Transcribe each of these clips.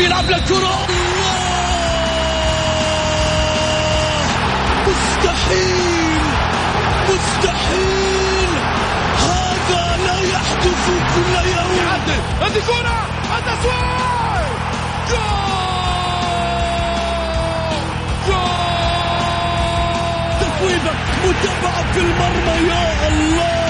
يلعب للكرة مستحيل مستحيل هذا لا يحدث كل يوم. هذه كرة. التسويق جول جول متابعة في المرمى. يا الله.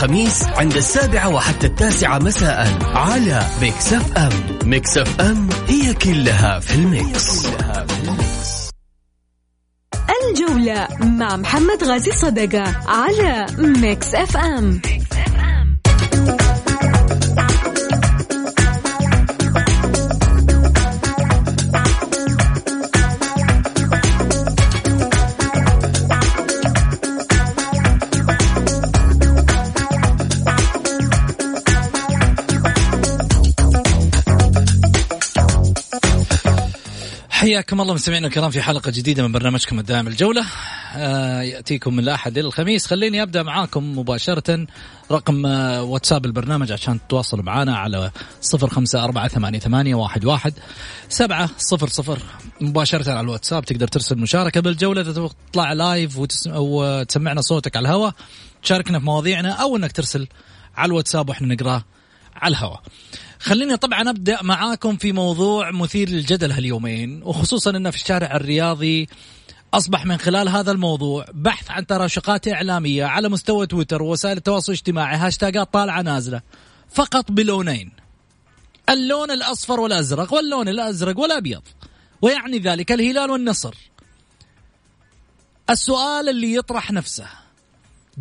الخميس عند السابعة وحتى التاسعة مساء على Mix FM Mix FM هي كلها في ال mix. الجولة مع محمد غازي صدقة على Mix FM حياكم الله مستمعينا الكرام في حلقة جديدة من برنامجكم الدائم الجولة. آه يأتيكم من الأحد إلى الخميس. خليني أبدأ معاكم مباشرة. رقم آه واتساب البرنامج عشان تتواصلوا معنا على صفر خمسة أربعة ثمانية, واحد, سبعة صفر صفر. مباشرة على الواتساب تقدر ترسل مشاركة بالجولة. تطلع لايف وتسمع وتسمعنا صوتك على الهواء تشاركنا في مواضيعنا أو أنك ترسل على الواتساب وإحنا نقراه على الهواء خليني طبعا أبدأ معاكم في موضوع مثير للجدل هاليومين وخصوصا إنه في الشارع الرياضي أصبح من خلال هذا الموضوع بحث عن تراشقات إعلامية على مستوى تويتر ووسائل التواصل الاجتماعي هاشتاجات طالعة نازلة فقط بلونين اللون الأصفر والأزرق واللون الأزرق والأبيض ويعني ذلك الهلال والنصر. السؤال اللي يطرح نفسه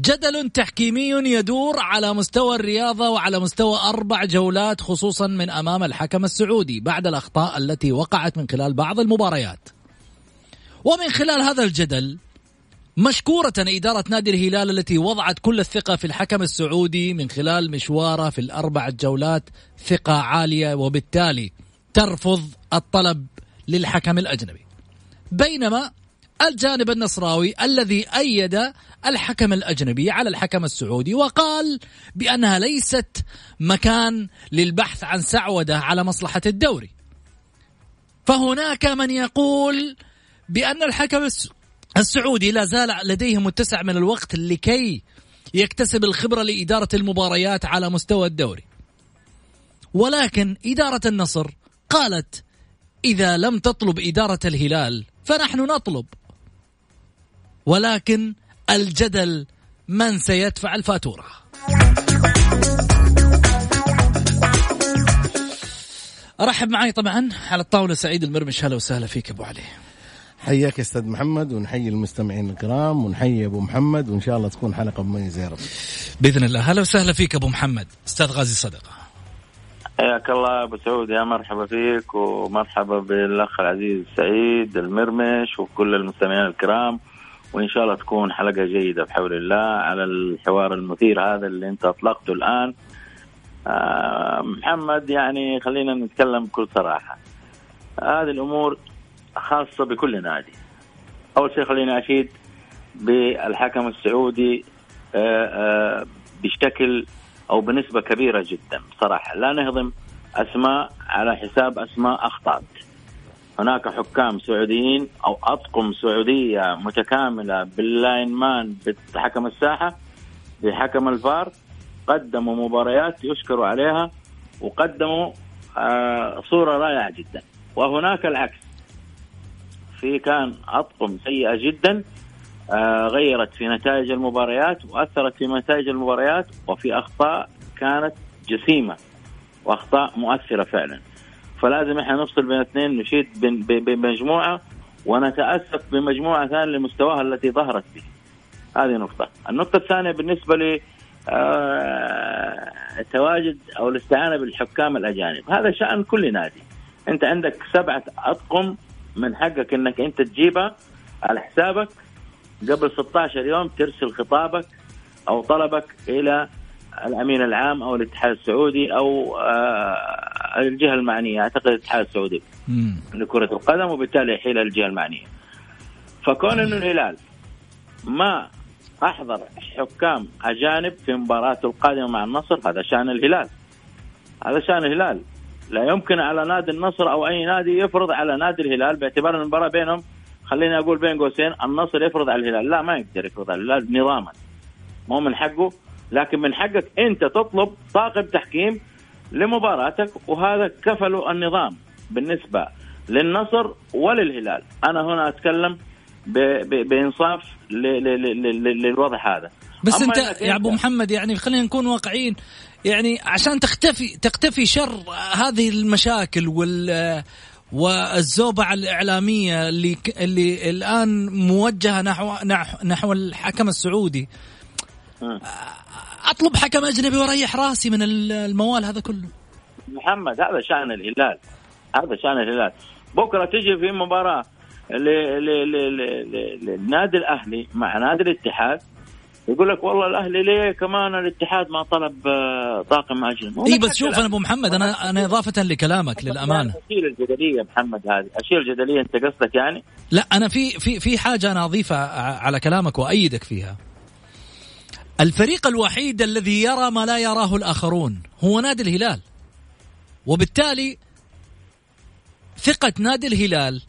جدل تحكيمي يدور على مستوى الرياضة وعلى مستوى أربع جولات خصوصا من أمام الحكم السعودي بعد الأخطاء التي وقعت من خلال بعض المباريات. ومن خلال هذا الجدل مشكورة إدارة نادي الهلال التي وضعت كل الثقة في الحكم السعودي من خلال مشواره في الأربع جولات ثقة عالية وبالتالي ترفض الطلب للحكم الأجنبي. بينما الجانب النصراوي الذي أيد الحكم الأجنبي على الحكم السعودي وقال بأنها ليست مكان للبحث عن سعودة على مصلحة الدوري. فهناك من يقول بأن الحكم السعودي لا زال لديه متسع من الوقت لكي يكتسب الخبرة لإدارة المباريات على مستوى الدوري. ولكن إدارة النصر قالت إذا لم تطلب إدارة الهلال فنحن نطلب ولكن الجدل من سيدفع الفاتورة. أرحب معي طبعا على الطاولة سعيد المرمش. هلا وسهلا فيك أبو علي. حياك يا أستاذ محمد ونحيي المستمعين الكرام ونحيي أبو محمد وإن شاء الله تكون حلقة مميزة يا رب. بإذن الله. هلا وسهلا فيك أبو محمد. أستاذ غازي صدقه حياك الله أبو سعود يا مرحبا فيك ومرحبا بالأخ العزيز سعيد المرمش وكل المستمعين الكرام. وإن شاء الله تكون حلقة جيدة بحول الله على الحوار المثير هذا اللي أنت أطلقته الآن. آه محمد يعني خلينا نتكلم بكل صراحة. هذه الأمور خاصة بكل نادي. أول شيء خليني أشيد بالحكم السعودي آه آه بشكل أو بنسبة كبيرة جدا بصراحه لا نهضم أسماء على حساب أسماء اخطات هناك حكام سعوديين أو أطقم سعودية متكاملة باللاين مان بحكم الساحة بحكم الفار قدموا مباريات يشكروا عليها وقدموا آه، صورة رائعة جدا. وهناك العكس. في كان أطقم سيئة جدا آه، غيرت في نتائج المباريات وأثرت في نتائج المباريات وفي أخطاء كانت جسيمة وأخطاء مؤثرة فعلا. فلازم إحنا نفصل بين اثنين نشيد بمجموعه ونتاسف بمجموعة ثانية لمستواها التي ظهرت به. هذه نقطة. النقطة الثانية بالنسبة لي آه، التواجد أو الاستعانة بالحكام الأجانب. هذا شأن كل نادي. أنت عندك سبعة أطقم من حقك إنك أنت تجيبها على حسابك. قبل 16 يوم ترسل خطابك أو طلبك إلى الأمين العام أو الاتحاد السعودي أو آه، الجهة المعنية أعتقد الاتحاد السعودي. لكرة القدم وبالتالي يحيل الجهة المعنية. فكون إنه الهلال ما أحضر حكام أجانب في مباراته القادمة مع النصر هذا شأن الهلال. هذا شأن الهلال. لا يمكن على نادي النصر أو أي نادي يفرض على نادي الهلال باعتبار المباراة بينهم خليني أقول بين قوسين النصر يفرض على الهلال، لا ما يقدر يفرض على الهلال نظاما. مو من حقه لكن من حقك انت تطلب طاقم تحكيم لمباراتك وهذا كفله النظام بالنسبة للنصر وللهلال. أنا هنا أتكلم ب- ب- بإنصاف ل- ل- ل- ل- للوضع هذا. بس أنت يا أبو محمد يعني خلينا نكون واقعيين. يعني عشان تختفي تختفي شر هذه المشاكل وال والزوبعة الإعلامية اللي اللي الآن موجهة نحو نحو, نحو الحكم السعودي مم. أطلب حكم أجنبي وأريح رأسي من الموال هذا كله. محمد هذا شأن الهلال. هذا شأن الهلال. بكرة تجي في مباراة للنادي الأهلي مع نادي الاتحاد. يقول لك والله الأهلي ليه كمان الاتحاد ما طلب آه، طاقم أجنبي؟ إي بس شوف أنا أبو محمد أنا أنا إضافة لكلامك للأمانة. أشيل الجدلية محمد هذه. أشيل الجدلية أنت قصدك يعني؟ لا أنا في في في حاجة أنا أضيفها على كلامك وأيدك فيها. الفريق الوحيد الذي يرى ما لا يراه الآخرون هو نادي الهلال. وبالتالي ثقة نادي الهلال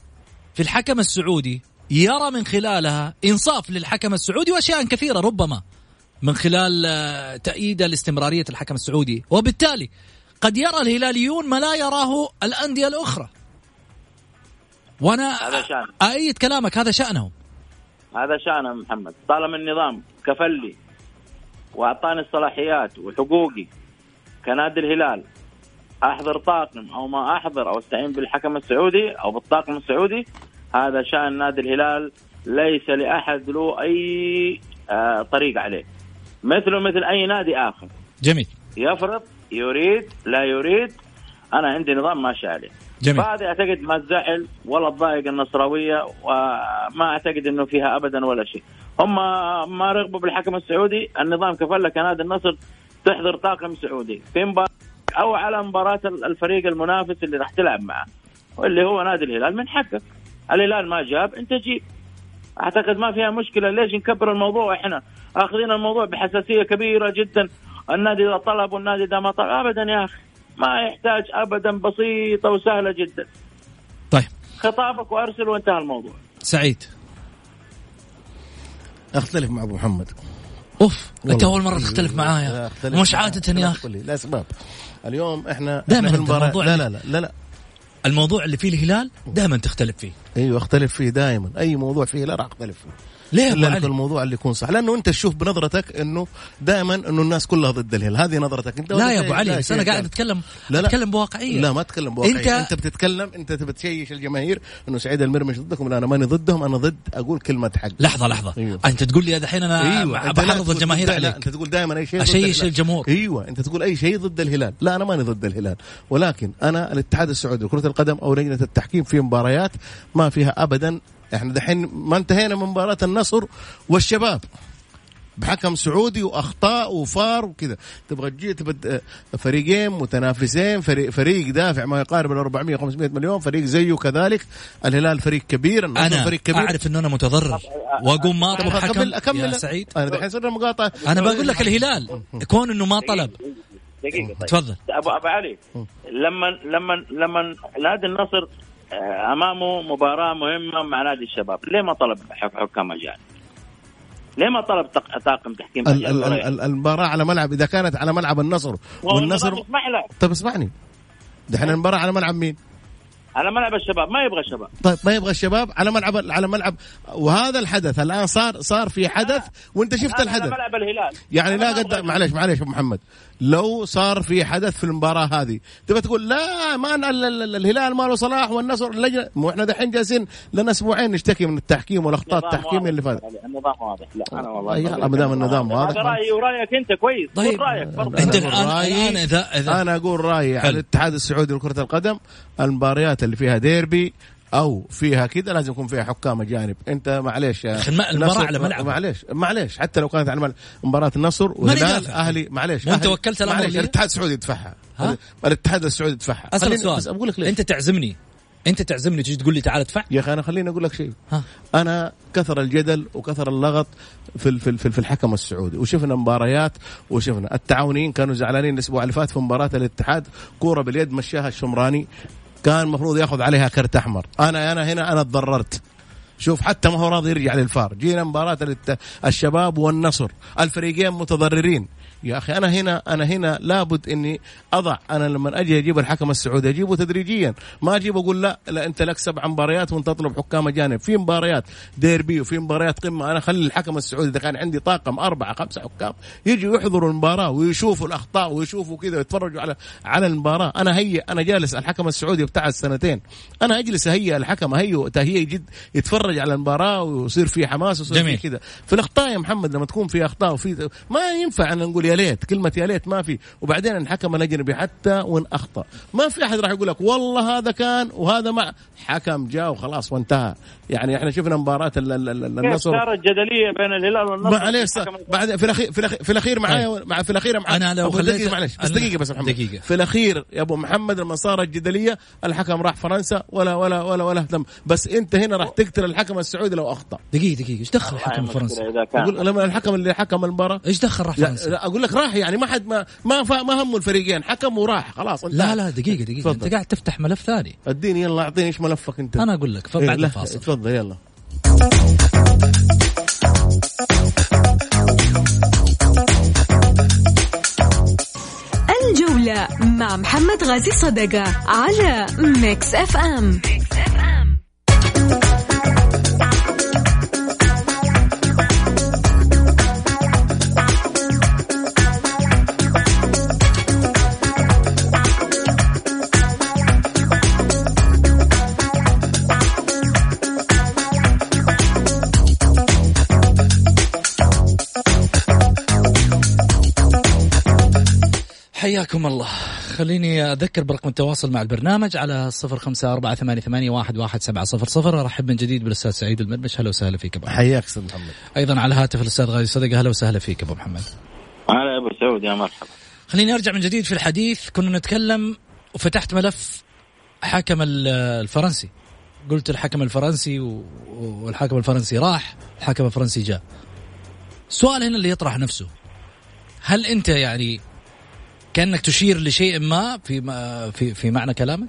في الحكم السعودي يرى من خلالها إنصاف للحكم السعودي وأشياء كثيرة ربما من خلال آه، تأييد لاستمرارية الحكم السعودي. وبالتالي قد يرى الهلاليون ما لا يراه الأندية الأخرى. وأنا. أأيد كلامك هذا شأنهم. هذا شأنه محمد. طالما النظام كفل لي وأعطاني الصلاحيات وحقوقي كنادي الهلال. أحضر طاقم أو ما أحضر أو أستعين بالحكم السعودي أو بالطاقم السعودي هذا شأن نادي الهلال ليس لأحد له أي آه طريق عليه. مثله مثل أي نادي آخر. جميل. يفرض يريد لا يريد أنا عندي نظام ماشي عليه. جميل. فهذه أعتقد ما تزعل ولا تضايق النصراوية وما أعتقد إنه فيها ابدا ولا شيء. هم ما رغبوا بالحكم السعودي. النظام كفل لك نادي النصر تحضر طاقم سعودي. في مباراة أو على مباراة الفريق المنافس اللي راح تلعب معه واللي هو نادي الهلال. من حقك. الهلال ما جاب أنت جيب. أعتقد ما فيها مشكلة. ليش نكبر الموضوع؟ إحنا آخذين الموضوع بحساسية كبيرة جدا. النادي إذا طلب والنادي إذا ما طلب. ابدا يا أخي. ما يحتاج ابدا بسيطة وسهلة جدا. طيب. خطابك وأرسل وانتهى الموضوع. سعيد. أختلف مع أبو محمد. أوف أنت. أول مرة تختلف معايا. مش. عادة يا أخي. قل لي، لا اسباب اليوم إحنا دائماً المباراة. الموضوع لا لا لا لا لا. الموضوع اللي فيه الهلال دائما تختلف فيه. أيوه أختلف فيه دائما. أي موضوع فيه لا راح أختلف فيه. ليه علي. الموضوع اللي يكون صح. لأنه أنت تشوف بنظرتك إنه دائما إنه الناس كلها ضد الهلال. هذه نظرتك. أنت لا يا أبو علي بس أنا قاعد. اتكلم لا لا. أتكلم بواقعية. لا ما تتكلم بواقعية. أنت- أنت, انت بتتكلم أنت تبي تشيش الجماهير إنه سعيد المرمش ضدكم. لا أنا ماني ضدهم. أنا ضد أقول كلمة حق. لحظة لحظة. أيوه. أنت تقول لي دحين أنا أيوه. أيوة. بحرض الجماهير لا, عليك. لا أنت تقول دائما أي شيء الهلال. الجمهور. أيوه. أنت تقول أي شيء ضد الهلال. لا أنا ماني ضد الهلال. ولكن أنا الاتحاد السعودي لكره القدم أو لجنة التحكيم في مباريات ما فيها ابدا إحنا دحين ما انتهينا من مباراة النصر والشباب. بحكم سعودي وأخطاء وفار وكذا. تبغى تجي تبغى فريقين متنافسين فريق, فريق دافع ما يقارب ال 400 500 مليون فريق زيه كذلك. الهلال فريق كبير النصر أنا فريق كبير. أعرف إنه أنا متضرر وأقوم ما اطلب حكم اكمل أكمل. يا سعيد. أنا دحين صرنا مقاطعه أنا بقول لك الهلال كون إنه ما طلب. دقيقة طيب. تفضل. ابو أبو علي لما لما لما نادي النصر أمامه مباراة مهمة مع نادي الشباب. ليه ما طلب حك- حكام اجانب؟ ليه ما طلب طاقم تحكيم ال- ال- ال- ال- المباراة على ملعب إذا كانت على ملعب النصر والنصر طيب اسمعني. دحين المباراة على ملعب مين؟ على ملعب الشباب. ما يبغى الشباب. طيب ما يبغى الشباب على ملعب على ملعب وهذا الحدث الآن صار صار في حدث وأنت شفت الحدث على ملعب الهلال. يعني لا أنا ما قد أبغى- معلش معلش ابو محمد. لو صار في حدث في المباراة هذه. تبى تقول لا ما ال- ال- ال- الهلال ما له صلاح والنصر اللجنه مو إحنا دحين جالسين لنا أسبوعين نشتكي من التحكيم والأخطاء التحكيمية اللي. فاتت. النظام واضح. لا أنا والله ما دام النظام واضح. هذا رأيي ورأيك أنت كويس. طيب. قول رأيك برضه. أنت أنا الآن رأيي- الآن اذا أنا أقول رأيي على. الاتحاد السعودي لكرة القدم المباريات اللي فيها ديربي أو فيها كذا لازم يكون فيها حكام أجانب. أنت معليش يا أخي الم- المباراة نصر- على ملعب. معليش معليش. حتى لو كانت على مباراة النصر دافع. أهلي معليش أهلي- وكلت الأمر معليش لي؟ الاتحاد السعودي يدفعها. ها؟ الاتحاد السعودي يدفعها. خليني سؤال. بس أقول لك ليش. أنت تعزمني. أنت تعزمني تجي تقول لي تعال ادفع؟ يا أخي أنا خليني أقول لك شيء. ها. أنا كثر الجدل وكثر اللغط في في في الحكم السعودي. وشفنا مباريات وشفنا التعاونيين كانوا زعلانين الأسبوع اللي فات في مباراة الاتحاد. كورة باليد مشاها الشمراني. كان المفروض ياخذ عليها كرت أحمر. أنا أنا هنا أنا تضررت شوف حتى ما هو راضي يرجع للفار. جينا مباراة الشباب والنصر. الفريقين متضررين. يا أخي أنا هنا أنا هنا لابد إني أضع. أنا لما أجي أجيب الحكم السعودي أجيبه تدريجيا. ما أجيب أقول لا لا أنت لك سبع مباريات وأنت تطلب حكام أجانب. في مباريات ديربي وفي مباريات قمة. أنا اخلي الحكم السعودي. إذا كان عندي طاقم أربعة خمسة حكام يجوا يحضروا المباراة ويشوفوا الأخطاء ويشوفوا كذا ويتفرجوا على على المباراة. أنا هي أنا جالس الحكم السعودي بتاع السنتين. أنا أجلس اهيئ الحكم اهيئ تهيئ جد يتفرج على المباراة ويصير في حماس ويصير. في كذا. في الأخطاء يا محمد لما تكون في أخطاء وفي ما ينفع ان نقول يا ليت كلمة يا ليت ما في. وبعدين الحكم الأجنبي حتى وإن أخطأ. ما في أحد راح يقول لك والله هذا كان وهذا مع حكم جاء وخلاص وانتهى. يعني إحنا شفنا مباراة النصر. صارت جدليه بين الهلال والنصر؟ معلش بعد في الاخير في الاخير, في الأخير معايا مع في الأخير معايا. أنا لو خليت- دقيقة معلش بس دقيقة بس يا محمد. دقيقة. في الأخير يا أبو محمد لما صارت جدليه الحكم راح فرنسا ولا ولا ولا ولا اهتم. بس أنت هنا راح تقتل الحكم السعودي لو أخطأ. دقيقه دقيقة. إيش دخل الحكم أقول لما الحكم اللي حكم المباراة. إيش دخل راح لا, فرنسا؟ لا أقول لك راح يعني ما حد ما ما فا- ما همه الفريقين. حكم وراح. خلاص. لا لا دقيقة دقيقة. تفضل. أنت قاعد تفتح ملف ثاني. أديني يلا أعطيني إيش ملفك أنت. أنا أقول لك إيه، بعد لا، الفاصل. تفضل يلا. الجولة مع محمد غازي صدقة على ميكس أف أم. حياكم الله. خليني أذكر برقم التواصل مع البرنامج على صفر خمسة أربعة ثمانية, ثمانية واحد, واحد سبعة صفر صفر. أرحب من جديد بالأستاذ سعيد المرمش. هلا وسهلا فيك أبو محمد. حياك أستاذ محمد. أيضا على الهاتف الأستاذ غازي صدقة هلا وسهلا فيك أبو محمد. على أبو سعود يا مرحبا. خليني أرجع من جديد في الحديث. كنا نتكلم وفتحت ملف حكم ال- الفرنسي. قلت الحكم الفرنسي و- والحكم الفرنسي راح الحكم الفرنسي جاء. السؤال هنا اللي يطرح نفسه. هل أنت يعني كأنك تشير لشيء ما في في في معنى كلامك؟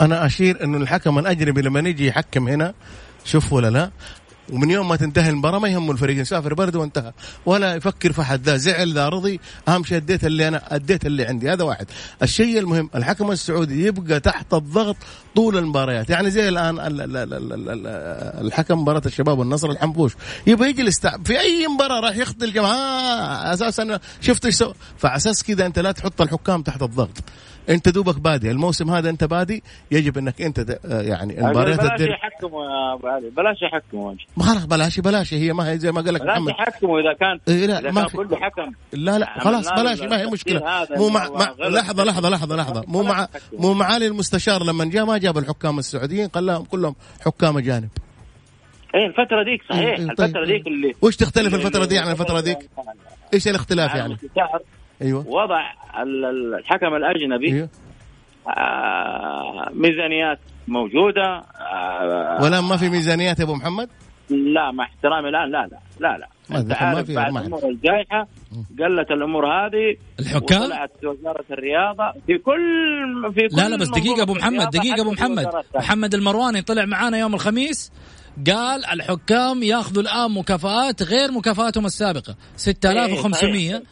أنا أشير إنه الحكم الاجنبي لما يجي يحكم هنا شوف ولا لا ومن يوم ما تنتهي المباراة ما يهمه الفريق يسافر برد وانتهى. ولا يفكر في حد ذا زعل ذا رضي. أهم شيء أديت اللي أنا أديت اللي عندي. هذا واحد. الشيء المهم الحكم السعودي يبقى تحت الضغط طول المباريات. يعني زي الآن ال- ال- ال- ال- ال- الحكم مباراة الشباب والنصر الحنفوش. يبغى يجلس في أي مباراة راح يخطي الجماعة. أساسا شفت إيش سوى فعلى أساس كذا أنت لا تحط الحكام تحت الضغط. انت دوبك بادي. الموسم هذا انت بادي يجب انك انت آه يعني المباريات بلاش يحكموا يا أبو علي. بلاش يحكموا خلاص بلاش بلاش هي ما هي زي ما قال لك بلاش محمد. يحكموا إذا كان إيه لا إذا ما كان في كله حكم. لا لا عملنا خلاص بلاش ما هي مشكلة. مو مع, مع. لحظة لحظة لحظة لحظة. مو مع. مو معالي المستشار لما جاء ما جاب الحكام السعوديين قال لهم كلهم حكام أجانب. إيه الفترة ذيك صحيح. إيه، طيب. الفترة ذيك اللي وش تختلف الفترة دي عن الفترة ذيك؟ إيش الإختلاف يعني؟ أيوه. وضع ال- ال- الحكم الأجنبي. أيوه. آه ميزانيات موجودة. آه ولا ما في ميزانيات يا أبو محمد؟ لا مع احترامي الان لا لا لا لا. ما انت عارف في- بعد ما الأمور الجائحه قلت الأمور هذه. الحكام؟ وطلعت وزارة الرياضة. في كل في كل لا لا بس دقيقة أبو منظومة محمد الرياضة، دقيقة أبو حتى في محمد. محمد المرواني طلع معانا يوم الخميس. قال الحكام ياخذوا الآن مكافآت غير مكافآتهم السابقة. 6500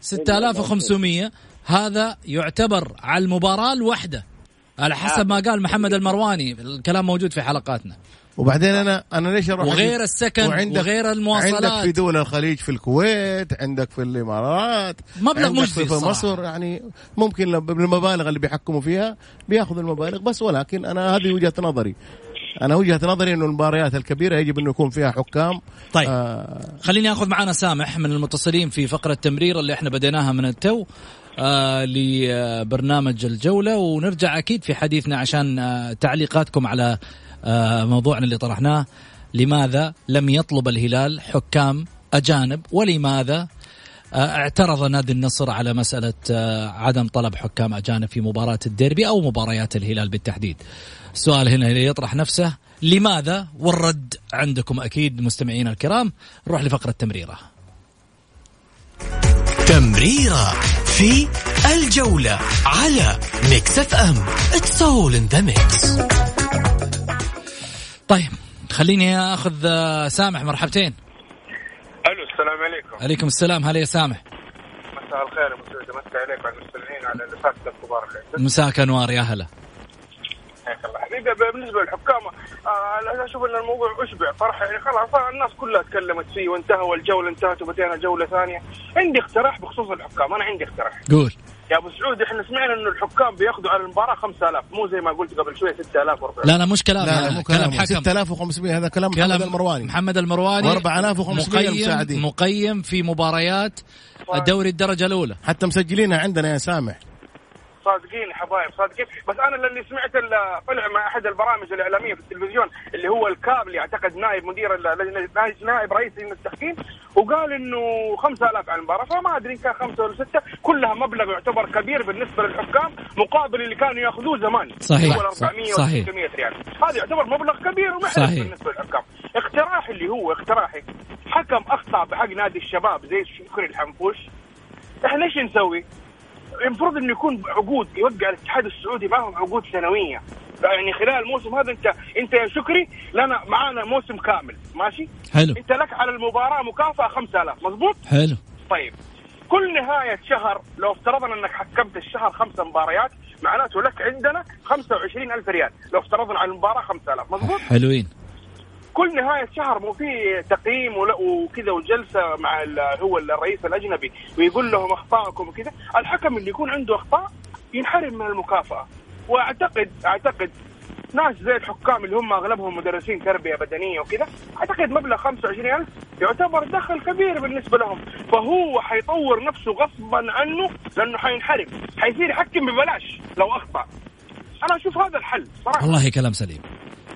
6500 هذا يعتبر على المباراة الواحده على حسب ما قال محمد المرواني. الكلام موجود في حلقاتنا. وبعدين أنا أنا ليش أروح وغير السكن وغير المواصلات. عندك في دول الخليج في الكويت عندك في الإمارات مبلغ مجزي في مصر يعني ممكن بالمبالغ اللي بيحكموا فيها بياخذوا المبالغ بس. ولكن أنا هذه وجهة نظري. أنا وجهة نظري إنه المباريات الكبيرة يجب إنه يكون فيها حكام. طيب. آه. خليني آخذ معنا سامح من المتصلين في فقرة تمرير اللي إحنا بديناها من التو آه لبرنامج الجولة ونرجع أكيد في حديثنا عشان آه تعليقاتكم على آه موضوعنا اللي طرحناه. لماذا لم يطلب الهلال حكام أجانب؟ ولماذا اعترض نادي النصر على مسألة آه، عدم طلب حكام أجانب في مباراة الديربي أو مباريات الهلال بالتحديد. السؤال هنا يطرح نفسه لماذا والرد عندكم أكيد مستمعينا الكرام؟ نروح لفقرة تمريرة. تمريرة في الجولة على Mix FM. it's all in the mix طيب خليني أخذ آه، سامح مرحبتين. عليكم. عليكم السلام. هلا يا سامح. مساء الخير يا مسعود مساء عليك وعلى المستمعين على الاساتذه الكبار اللي مساك أنوار. يا هلا. حياك الله. حبيبي بالنسبة للحكام آه أشوف إن الموضوع أشبع. صراحة يعني خلاص الناس كلها تكلمت فيه وانتهى والجولة انتهت وبدينا جولة ثانية. عندي اقتراح بخصوص الحكام. أنا عندي اقتراح. قول. يا أبو سعود إحنا سمعنا انه الحكام بياخذوا على المباراة 5000 مو زي ما قلت قبل شوية 6000 و لا لا مش كلام لا, لا مو كلام, كلام. حكم. 6500 هذا كلام, كلام محمد المرواني. محمد المرواني. و4500 مقيم مقيم في مباريات الدوري الدرجة الأولى. حتى مسجلينها عندنا يا سامح. صادقين حبايب صادقين. بس أنا اللي سمعت طلع مع أحد البرامج الإعلامية في التلفزيون اللي هو الكابلي اعتقد نائب مدير نائب رئيس لجنه التحكيم وقال إنه 5000 على المباراه فما أدري إن كان خمسة ولا ستة. كلها مبلغ يعتبر كبير بالنسبة للحكام مقابل اللي كانوا يأخذوه زمان. صحيح. هو 400 صحيح. 600 ريال. هذا يعتبر مبلغ كبير ومحرج بالنسبة للحكام. اقتراح اللي هو اقتراحي حكم أخطأ بحق نادي الشباب زي شكري الحنفوش. إحنا إيش نسوي؟ المفروض إنه يكون عقود يوقع الاتحاد السعودي معهم عقود سنوية. يعني خلال الموسم هذا انت أنت يا شكري لنا معانا موسم كامل. ماشي؟ حلو. أنت لك على المباراة مكافأة 5000 مضبوط حلو. طيب. كل نهاية شهر لو افترضنا إنك حكمت الشهر خمس مباريات معناته لك عندنا 25000 ريال. لو افترضنا على المباراة 5000 مضبوط حلوين. كل نهاية شهر مو في تقييم وكذا وجلسة مع هو الرئيس الأجنبي ويقول لهم أخطائكم وكذا. الحكم اللي يكون عنده أخطاء ينحرم من المكافأة. وأعتقد أعتقد ناس زي الحكام اللي هم أغلبهم مدرسين تربية بدنية وكذا أعتقد مبلغ 25000 يعتبر دخل كبير بالنسبة لهم. فهو حيطور نفسه غصبا عنه لأنه حينحرم. حيصير يحكم ببلاش لو أخطأ. أنا أشوف هذا الحل صراحة. والله كلام سليم.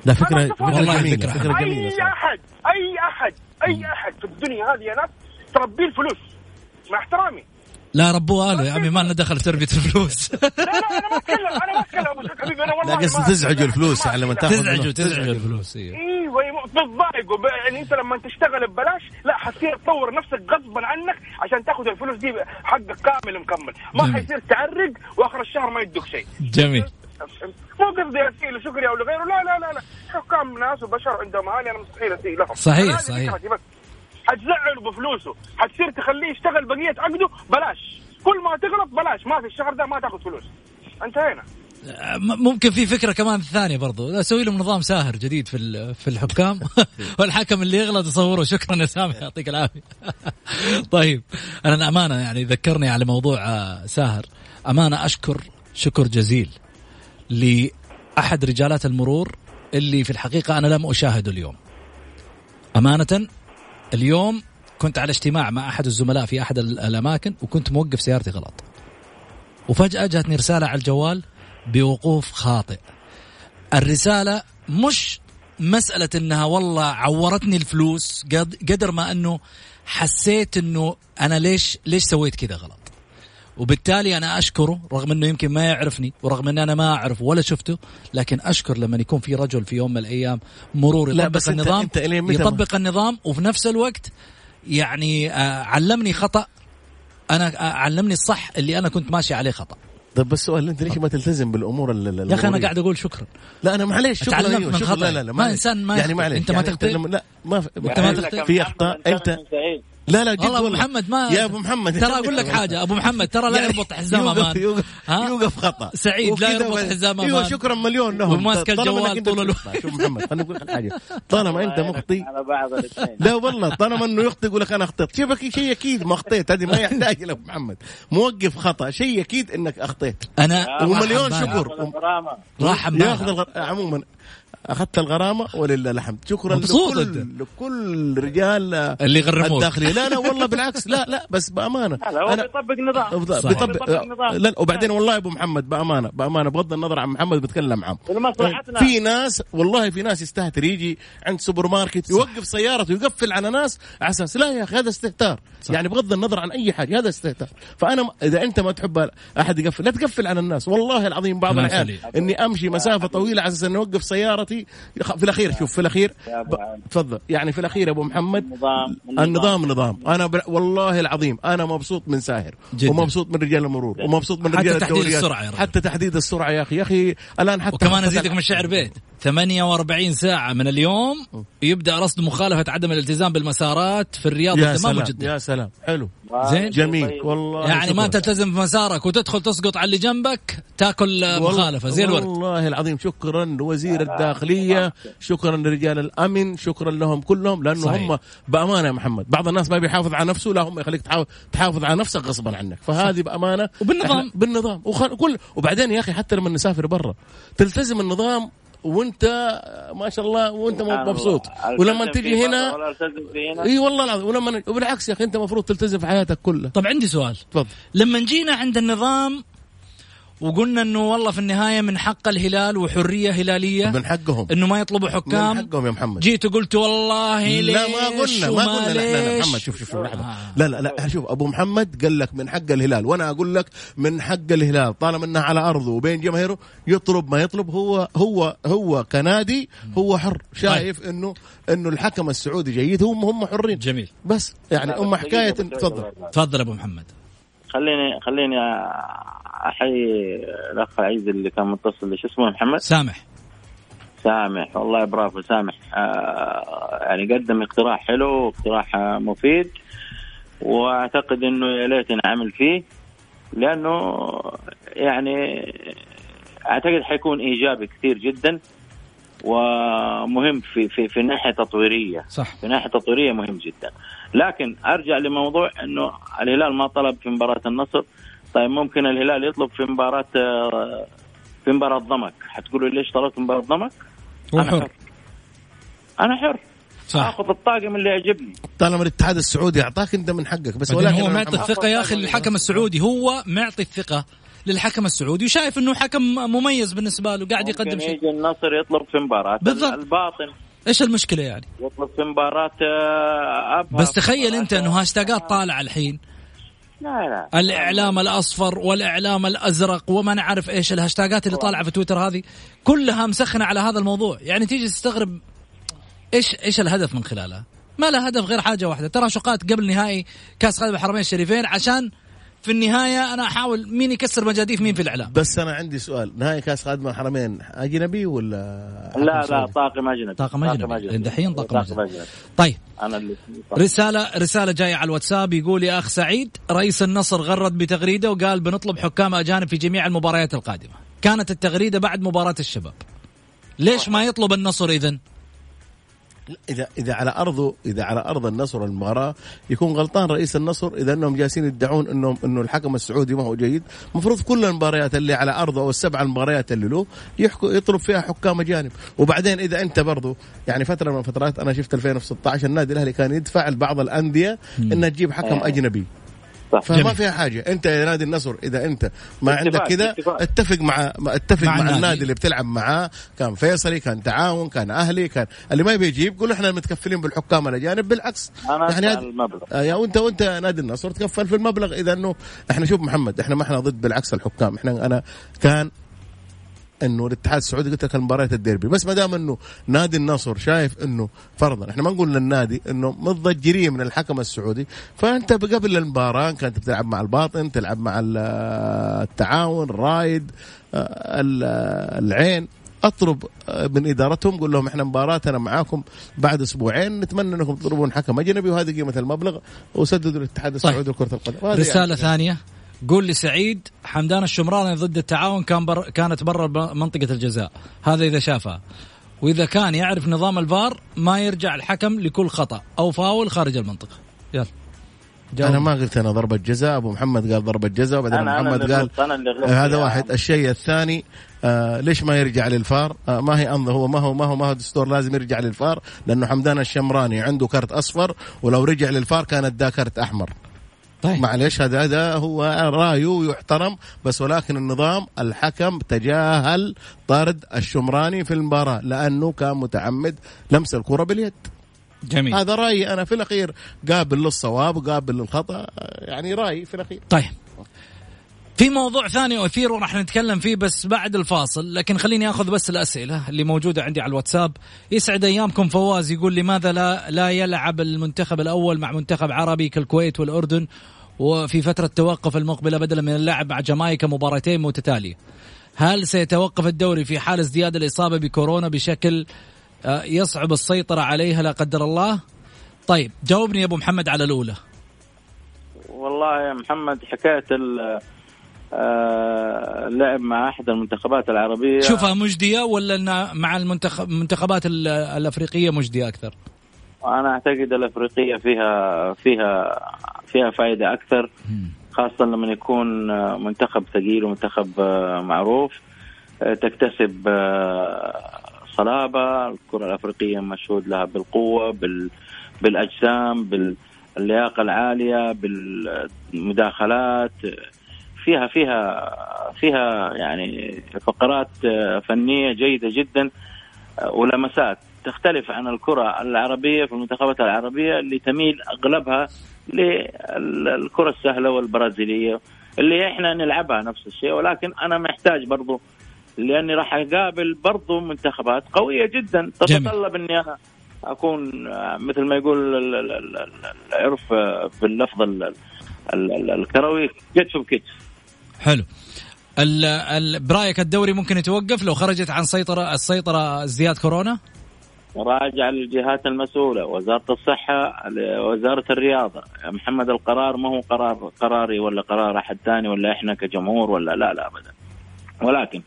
لا فكرة فكرة جميلة فكرة جميلة أي أحد أي أحد أي أحد في الدنيا هذه يا ناس تربيه الفلوس. مع احترامي. لا ربوها له يا عمي ما لنا دخل في تربية الفلوس. لا لا أنا ما أتكلم أنا ما أتكلم حبيبي أنا والله لا قصدي تزعجوا الفلوس يعني لما تاخذ تزعجوا تزعجوا الفلوس أيوه أيوه تضايقوا يعني أنت لما تشتغل ببلاش لا حتصير تطور نفسك غصبا عنك عشان تاخذ الفلوس دي حقك كامل مكمل. ما حيصير تعرق وآخر الشهر ما يدوك شيء. جميل. مو قصدي اسيء لشكري أو لغيره. لا لا لا لا. حكام ناس وبشر عندهم اهالي أنا مستحيل اسيء لهم. صحيح صحيح. بس حتزعله بفلوسه. حتصير تخليه يشتغل بقيه عقده؟ بلاش. كل ما تغلط بلاش. ما في الشهر ده ما تاخذ فلوس. انتهينا. ممكن في فكرة كمان ثانية برضو. أسوي لهم نظام ساهر جديد في في الحكام. والحكم اللي يغلط يصوره. شكرا يا سامي يعطيك العافية. طيب أنا امانه يعني ذكرني على موضوع آه، ساهر. أمانة أشكر. شكر جزيل. لأحد رجالات المرور اللي في الحقيقة أنا لم أشاهده اليوم. أمانة اليوم كنت على اجتماع مع أحد الزملاء في أحد الأماكن وكنت موقف سيارتي غلط. وفجأة جاتني رسالة على الجوال بوقوف خاطئ. الرسالة مش مسألة إنها والله عورتني الفلوس قدر ما أنه حسيت إنه أنا ليش ليش سويت كذا غلط. وبالتالي أنا أشكره رغم إنه يمكن ما يعرفني ورغم إن أنا ما اعرف ولا شفته لكن أشكر لما يكون في رجل في يوم من الأيام مرور يطبق بس النظام أنت انت يطبق النظام وفي نفس الوقت يعني آه علمني خطأ أنا آه علمني الصح اللي أنا كنت ماشي عليه خطأ طيب بس سؤال أنت ليش ما تلتزم بالأمور ال- ال- يا أخي أنا؟ قاعد أقول شكرا لا أنا معليش شكرا أيوة من شكرا. لا لا لا ما. إنسان ما يعني. معليش أنت ما يعني تخطئ؟ لا ما في أنت ما تخطئ. في أخطاء انت لا لا جد والله أبو محمد ما يا أبو محمد. ترى أقول لك حاجة أبو محمد ترى لا يربط حزام أمان. يوقف؟ يوقف خطأ. سعيد لا يربط حزام أيوه أمان. شكرا مليون لهم. وماسك طالما الجوال طول الوقت. شوف محمد خليني أقول لك حاجة. طالما أنت مخطي على بعض لا والله طالما إنه يخطئ يقول لك أنا اخطيت شوف أكيد شيء أكيد ما أخطيت. هذه ما يحتاج له محمد. موقف خطأ. شيء أكيد إنك أخطيت. أنا ومليون. شكر. راح. يأخذ. عموما. أخذت الغرامة ولله الحمد. شكرا لكل. لكل رجال اللي يغرموك. الداخلية. لا لا والله بالعكس. لا لا بس بأمانة. لا هو بيطبق نظام بيطبق بيطبق نظام لا وبعدين والله يا أبو محمد بأمانة بأمانة بغض النظر عن محمد بتكلم عام. لمصلحتنا في ناس والله في ناس يستهتر يجي عند سوبر ماركت يوقف سيارته يقفل على ناس على أساس لا يا أخي هذا استهتار. صح. يعني بغض النظر عن أي حاجة هذا استهتار. فأنا إذا أنت ما تحب أحد يقفل لا تقفل على الناس. والله العظيم بعض الأحيان. إني أمشي مسافة طويلة على أساس إني أوقف سيارتي في الأخير شوف في الأخير ب-. تفضل يعني في الأخير يا أبو محمد النظام النظام نظام أنا ب... والله العظيم أنا مبسوط من ساهر جداً. ومبسوط من رجال المرور ومبسوط من حتى رجال تحديد الدوريات. السرعة يا رجل. حتى تحديد السرعة يا أخي يا أخي الآن حتى وكمان حتى أزيدك من الشعر بيت 48 ساعة من اليوم يبدأ رصد مخالفة عدم الالتزام بالمسارات في الرياض يا والدمام سلام وجدة يا سلام. حلو. زين. جميل. والله يعني ما شكراً. تلتزم في مسارك وتدخل تسقط على اللي جنبك تاكل مخالفة. زي الورد. والله العظيم شكرا لوزير الداخلية شكرا لرجال الأمن شكرا لهم كلهم لأنه صحيح. هم بأمانة يا محمد. بعض الناس ما بيحافظ على نفسه لا هم يخليك تحافظ على نفسك غصبا عنك. فهذه بأمانة وبالنظام. بالنظام. وخل... كل وبعدين يا أخي حتى لما نسافر برا تلتزم النظام وانت ما شاء الله وانت مبسوط. ولما تجي هنا إي والله العظيم. ولما وبالعكس يا أخي أنت المفروض تلتزم في حياتك كلها. طب عندي سؤال. تفضل. لما جينا عند النظام وقلنا إنه والله في النهاية من حق الهلال وحرية هلالية. من حقهم. إنه ما يطلبوا من حكام. حقهم يا محمد. جيت وقلت والله لا ما ليش قلنا ما قلنا لا لا لا ليش. محمد شوف شوف شوف لحظة. آه. لا لا لا شوف أبو محمد قال لك من حق الهلال وأنا أقول لك من حق الهلال. طالما انها على أرضه وبين جماهيره يطلب ما يطلب هو هو هو كنادي هو حر. شايف إنه إنه الحكم السعودي جيد هم هم حرين. جميل. بس يعني أم حكاية تفضل. تفضل أبو محمد. خليني خليني أحيي الأخ عيد اللي كان متصل شو اسمه محمد؟ سامح. سامح. والله برافو سامح. آه يعني قدم اقتراح حلو واقتراح آه، مفيد وأعتقد إنه يا ليت نعمل فيه لأنه يعني أعتقد حيكون إيجابي كثير جدا. ومهم في في في ناحية تطويرية. صح. في ناحية تطويرية مهم جدا. لكن أرجع لموضوع إنه الهلال ما طلب في مباراة النصر. طيب ممكن الهلال يطلب في مباراة في مباراة ضمك حتقولوا ليش طلبت مباراة ضمك أنا حر. أنا حر. صح. آخذ الطاقم اللي يعجبني. طالما الاتحاد السعودي أعطاك أنت من حقك بس ولكن هو معطي الثقة يا أخي للحكم السعودي. هو معطي الثقة. للحكم السعودي وشايف إنه حكم مميز بالنسبة له قاعد يقدم شيء. يجي النصر يطلب في مباراة. بالضبط. الباطن. إيش المشكلة يعني؟ يطلب في مباراة آه، ابها بس تخيل أنت إنه هاشتاجات طالعة الحين. لا لا. الإعلام الأصفر والإعلام الأزرق وما نعرف إيش الهاشتاجات اللي طالعة في تويتر هذه كلها مسخنة على هذا الموضوع. يعني تيجي تستغرب إيش إيش الهدف من خلالها؟ ما لها هدف غير حاجة واحدة. تراشقات قبل نهائي كأس قادم الحرمين الشريفين عشان في النهاية أنا أحاول مين يكسر مجاديف مين في الإعلام. بس أنا عندي سؤال نهائي كاس خادم الحرمين أجنبي ولا لا لا؟ طاقم أجنبي. طاقم أجنبي. دحين طاقم أجنبي. طيب. أنا اللي رسالة رسالة جاية على الواتساب يقول يا أخ سعيد رئيس النصر غرد بتغريدة وقال بنطلب حكام أجانب في جميع المباريات القادمة. كانت التغريدة بعد مباراة الشباب. ليش ما يطلب النصر إذن؟ اذا إذا على ارضه إذا على أرض النصر المباراه يكون غلطان رئيس النصر إذا أنهم جالسين يدعون انهم أنه الحكم السعودي ما هو جيد. المفروض كل المباريات اللي على ارضه أو السبع المباريات اللي له يحكوا يطلب فيها حكام أجانب. وبعدين إذا أنت برضو يعني فترة من الفترات أنا شفت 2016 النادي الأهلي كان يدفع لبعض الأندية إنها تجيب حكم آه. أجنبي. صح. فما جميل. فيها حاجة أنت يا نادي النصر إذا أنت ما اتفاق، عندك كذا. اتفق مع اتفق مع مع, النادي. النادي اللي بتلعب معاه كان فيصلي كان تعاون كان أهلي كان اللي ما يبي يجيب قول إحنا متكفلين بالحكام الاجانب بالعكس أنا يعني يعني هذا- المبلغ آه، يا وانت وأنت نادي النصر تكفل في المبلغ إذا انه إحنا شوف محمد إحنا ما إحنا ضد بالعكس الحكام إحنا أنا كان إنه الاتحاد السعودي قلت لك المباريات الديربي. بس ما دام إنه نادي النصر شايف إنه فرضا إحنا ما نقول للنادي إنه متضجرين من الحكم السعودي. فأنت قبل المباراة كانت بتلعب مع الباطن تلعب مع ال- التعاون رايد ال- العين أطلب من إدارتهم قول لهم إحنا مباراتنا معاكم بعد أسبوعين نتمنى إنكم تطلبون حكم أجنبي وهذه قيمة المبلغ وسددوا الاتحاد السعودي لكرة القدم. رسالة يعني. ثانية. قول لي سعيد حمدان الشمراني ضد التعاون كان بر كانت برا منطقة الجزاء. هذا إذا شافها وإذا كان يعرف نظام الفار ما يرجع الحكم لكل خطأ أو فاول خارج المنطقة. يلا. جاوب. أنا ما قلت أنا ضربة جزاء أبو محمد قال ضربة جزاء وبعدين أنا- أنا محمد اللي قال غلطت، أنا اللي غلطت آه، هذا يا واحد. عم. الشيء الثاني آه ليش ما يرجع للفار؟ آه ما هي أنظر هو ما هو ما هو ما هو دستور لازم يرجع للفار؟ لأنه حمدان الشمراني عنده كرت أصفر ولو رجع للفار كانت ده كرت أحمر. طيب. معلش هذا هذا هو رأيه يحترم بس ولكن النظام الحكم تجاهل طرد الشمراني في المباراة لأنه كان متعمد لمس الكرة باليد. جميل. هذا رأيي أنا في الأخير. قابل للصواب وقابل للخطأ يعني رأيي في الأخير. طيب. في موضوع ثاني أثير وراح نتكلم فيه بس بعد الفاصل لكن خليني أخذ بس الأسئلة اللي موجودة عندي على الواتساب. يسعد أيامكم فواز يقول لماذا لا, لا يلعب المنتخب الأول مع منتخب عربي كالكويت والأردن؟ وفي فترة التوقف المقبلة بدلا من اللعب مع جامايكا مباراتين متتالية. هل سيتوقف الدوري في حال ازدياد الإصابة بكورونا بشكل آه، يصعب السيطرة عليها لا قدر الله؟ طيب جاوبني يا أبو محمد على الأولى. والله يا محمد حكاية آه، اللعب مع أحد المنتخبات العربية. شوفها مجدية ولا مع المنتخب المنتخبات ال- الأفريقية مجدية أكثر؟ أنا أعتقد الأفريقية فيها فيها فيها فائده أكثر خاصة لما يكون منتخب ثقيل ومنتخب آه، معروف. آه، تكتسب صلابة الكرة الأفريقية مشهود لها بالقوة بال بالأجسام باللياقة العالية بالمداخلات. فيها فيها فيها يعني فقرات آه، فنية جيدة جدا آه، ولمسات تختلف عن الكرة العربية في المنتخبات العربية اللي تميل أغلبها للكرة السهلة والبرازيلية اللي إحنا نلعبها نفس الشيء. ولكن أنا محتاج برضو لأني راح أقابل برضو منتخبات قوية جدا تتطلب إني أنا أكون آه، مثل ما يقول ال- ال- ال- ال- العرف باللفظ ال- ال- ال- الكروي كتف بكتف حلو. ال ال برأيك الدوري ممكن يتوقف لو خرجت عن سيطرة السيطرة ازدياد كورونا؟ راجع للجهات المسؤولة وزارة الصحة وزارة الرياضة. يا محمد القرار ما هو قرار قراري ولا قرار أحد ثاني ولا إحنا كجمهور ولا لا لا أبدا. ولكن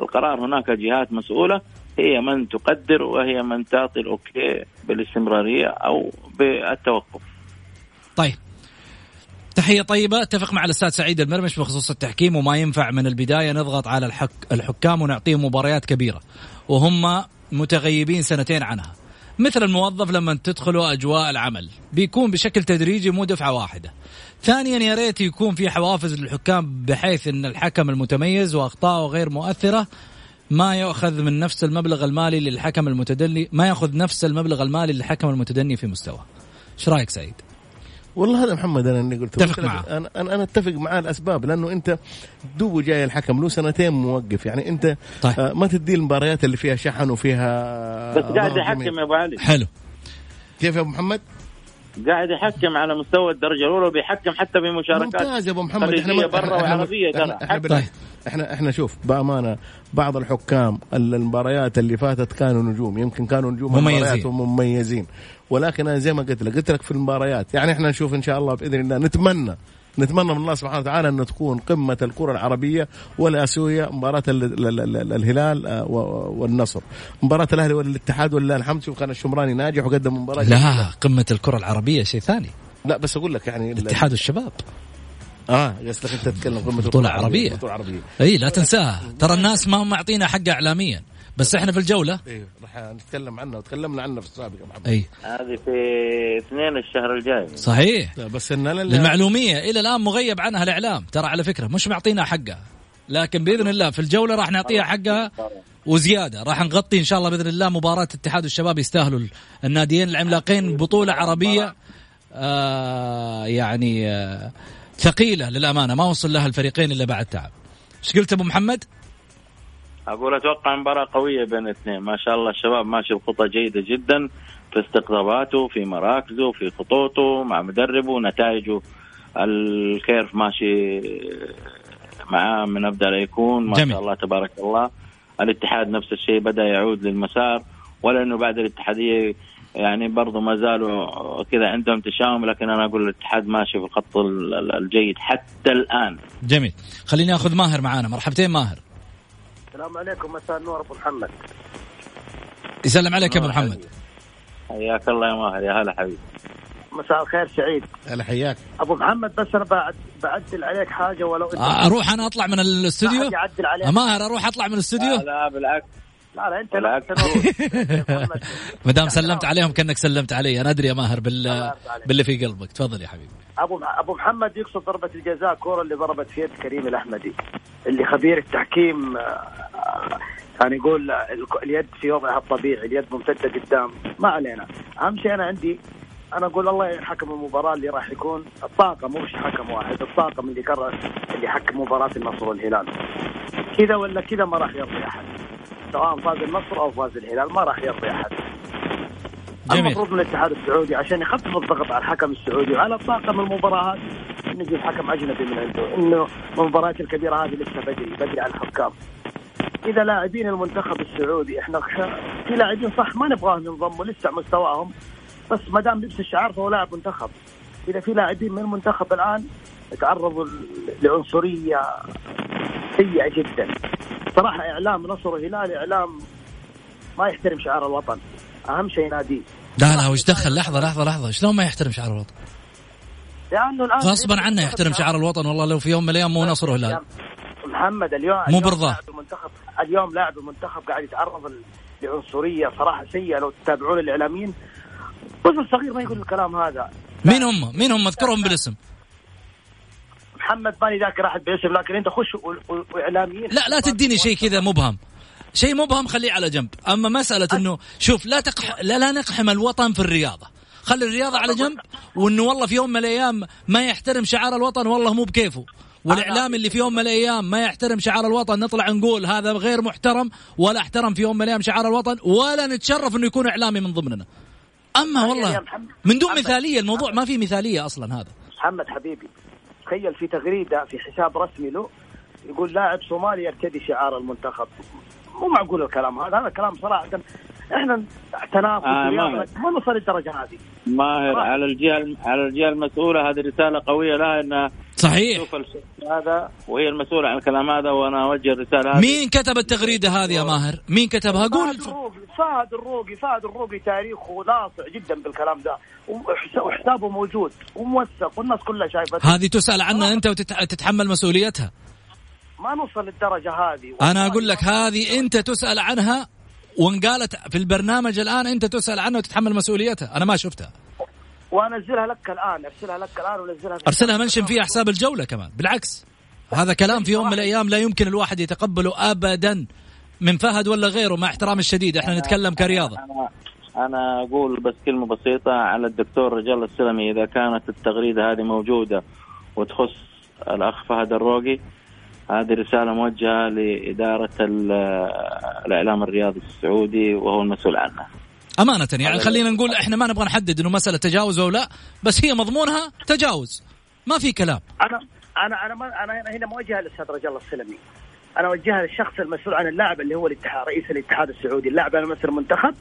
القرار هناك جهات مسؤولة هي من تقدر وهي من تعطي الأوكي بالاستمرارية أو بالتوقف. طيب. تحية طيبة. أتفق مع الأستاذ سعيد المرمش بخصوص التحكيم وما ينفع من البداية نضغط على الحك الحكام ونعطيهم مباريات كبيرة. وهم متغيبين سنتين عنها. مثل الموظف لما تدخلوا أجواء العمل. بيكون بشكل تدريجي مو دفعة واحدة. ثانيا يا ريت يكون في حوافز للحكام بحيث إن الحكم المتميز واخطائه غير مؤثرة ما ياخذ من نفس المبلغ المالي للحكم المتدني ما يأخذ نفس المبلغ المالي للحكم المتدني في مستوى. إيش رأيك سعيد؟ والله هذا محمد أنا اللي قلته اتفق معه. أنا أنا أنا أتفق معاه الأسباب لأنه أنت دوبه جاي الحكم له سنتين موقف يعني أنت طيب. آه ما تدي المباريات اللي فيها شحن وفيها بس قاعد يحكم. يا أبو علي حلو كيف يا أبو محمد؟ قاعد يحكم على مستوى الدرجة الأولى وبيحكم حتى في مشاركات ممتاز يا أبو محمد خليجية برا إحنا وعربية ترى إحنا, إحنا, طيب. إحنا إحنا شوف بأمانة بعض الحكام المباريات اللي فاتت كانوا نجوم يمكن كانوا نجوم مميزين. ومميزين ولكن أنا زي ما قلت لك قلت لك في المباريات يعني إحنا نشوف إن شاء الله بإذن الله نتمنى نتمنى من الله سبحانه وتعالى أن تكون قمة الكرة العربية والآسيوية مباراة ال- ال- ال- ال- الهلال آه، والنصر. مباراة الأهلي والاتحاد ولله الحمد شوف كان الشمراني ناجح وقدم مباراة لا قمة الكرة العربية شيء ثاني. لا بس أقول لك يعني اتحاد الشباب. آه قصدك أنت تتكلم قمة بطولة الكرة عربية. بطولة عربية. إي لا تنساها. ترى الناس ما معطينا حقها اعلاميا. بس إحنا في الجولة. أيوه راح نتكلم عنها وتكلمنا عنها في السابق يا محمد. أي. هذه في اثنين الشهر الجاي. صحيح. بس إن للمعلومية إلى الآن مغيب عنها الإعلام. ترى على فكرة مش معطينا حقها. لكن بإذن الله في الجولة راح نعطيها حقها وزيادة. راح نغطي إن شاء الله بإذن الله مباراة اتحاد الشباب يستاهلوا الناديين العملاقين بطولة عربية آه يعني آه ثقيلة للأمانة. ما وصل لها الفريقين إلا بعد تعب. إيش قلت أبو محمد؟ أقول أتوقع مباراة قوية بين الاثنين ما شاء الله الشباب ماشي بخطى جيدة جدا في استقطاباته في مراكزه في خطوطه مع مدربه نتائجه الكيرف ماشي معاه من ابدا لا يكون. ما جميل. شاء الله تبارك الله. الاتحاد نفس الشيء بدأ يعود للمسار. ولا إنه بعد الاتحادية يعني برضو ما زالوا كذا عندهم تشاؤم لكن أنا أقول الاتحاد ماشي في الخط ال- ال- الجيد حتى الآن. جميل. خليني أخذ ماهر معانا. مرحبتين ماهر. السلام عليكم مساء النور أبو محمد. يسلم عليك يا أبو محمد. حياك الله يا ماهر يا هلا حبيبي. مساء الخير سعيد. هلا حياك. أبو محمد بس أنا بعد بعدل عليك حاجة ولو انت آه، أروح أنا أطلع من الاستوديو؟ ماهر أروح أطلع من الاستوديو؟ لا, لا بالعكس. لا لا أنت. لا ما دام سلمت عليهم كأنك سلمت علي. أنا أدري يا ماهر بال... باللي في قلبك. تفضل يا حبيبي. أبو أبو محمد يقصد ضربة الجزاء كورة اللي ضربت في يد كريم الأحمدي. اللي خبير التحكيم آه، كان يقول الك- اليد في وضعها الطبيعي اليد ممتدة قدام. ما علينا. أهم شيء أنا عندي أنا أقول الله يحكم المباراة اللي راح يكون. الطاقم مش حكم واحد الطاقم اللي قرر اللي حكم مباراة النصر والهلال. كذا ولا كذا ما راح يرضي أحد. سواء فاز النصر أو فاز الهلال ما راح يرضي أحد. جميل. المفروض من الاتحاد السعودي عشان يخفف الضغط على الحكم السعودي وعلى طاقم المباراة هذه إنه يجيب حكم أجنبي من عنده. إنه المباريات الكبيرة هذه لسه بدري بدري على الحكام. إذا لاعبين المنتخب السعودي إحنا في لاعبين صح ما نبغاهم ينضموا لسه مستواهم. بس ما دام لبس الشعار فهو لاعب منتخب. إذا في لاعبين من المنتخب الآن تعرضوا لعنصرية سيئة جدا. صراحة إعلام نصر وهلال إعلام ما يحترم شعار الوطن. أهم شيء ناديه لا لا وش دخل لحظة لحظة لحظة. شلون ما يحترم شعار الوطن؟ لأنه الآن غصبا عنه يحترم شعار الوطن. والله لو في يوم من الأيام مو نصر وهلال. محمد اليوم مو اليوم برضاه. لاعب المنتخب اليوم لاعب المنتخب قاعد يتعرض لعنصرية صراحة سيئة. لو تتابعون الإعلاميين رجل صغير ما يقول الكلام هذا. مين هم؟ مين هم؟ اذكرهم بالاسم. محمد ماني ذاكر احد باسم لكن أنت خش وإعلاميين. لا لا تديني شيء كذا مبهم. شيء مبهم خليه على جنب. أما مسألة إنه شوف لا تقح لا, لا نقحم الوطن في الرياضة. خلي الرياضة على جنب وإنه والله في يوم من الأيام ما يحترم شعار الوطن والله مو بكيفه. والإعلام اللي في يوم من الأيام ما يحترم شعار الوطن نطلع نقول هذا غير محترم ولا احترم في يوم من الأيام شعار الوطن ولا نتشرف إنه يكون إعلامي من ضمننا. أما والله من دون مثالية الموضوع ما في مثالية أصلا هذا. محمد حبيبي تخيل في تغريدة في حساب رسمي له يقول لاعب صومالي يرتدي شعار المنتخب. مو معقول الكلام هذا هذا كلام صراحة. إحنا تنافس آه، ما- نوصل للدرجة هذه. ماهر صح. على الجهة على الجهة المسؤولة هذه رسالة قوية لها انها صحيح. تشوف الشيء هذا وهي المسؤولة عن الكلام هذا وأنا أوجه الرسالة هذه. مين كتب التغريدة هذه يا ماهر؟ مين كتبها؟ قول. فهد الروقي فهد الروقي فهد الروقي تاريخه لاصع جدا بالكلام ده. وحس- وحسابه موجود وموثق والناس كلها شايفته هذه تسأل عنها أنت وتتحمل مسؤوليتها. ما نوصل للدرجة هذه. أنا أقول لك هذه أنت تسأل عنها وإن قالت في البرنامج الآن أنت تسأل عنها وتتحمل مسؤوليتها. أنا ما شفتها. وأنزلها لك الآن أرسلها لك الآن ونزلها في أرسلها منشن فيها حساب الجولة كمان. بالعكس هذا كلام في يوم من الأيام لا يمكن الواحد يتقبله أبدا. من فهد ولا غيره مع احترامي الشديد إحنا نتكلم كرياضة. أنا أنا أقول بس كلمة بسيطة على الدكتور رجال السلمي. إذا كانت التغريدة هذه موجودة وتخص الأخ فهد الروقي هذه رسالة موجهة لإدارة ال- الإعلام الرياضي السعودي وهو المسؤول عنها. أمانة يعني خلينا نقول إحنا ما نبغى نحدد إنه مسألة تجاوز أو لا بس هي مضمونها تجاوز. ما في كلام. أنا أنا أنا ما أنا هنا موجهة للأستاذ رجال السلمي. أنا أوجهها للشخص المسؤول عن اللاعب اللي هو الاتحاد رئيس الاتحاد السعودي اللاعب أنا مثل المنتخب.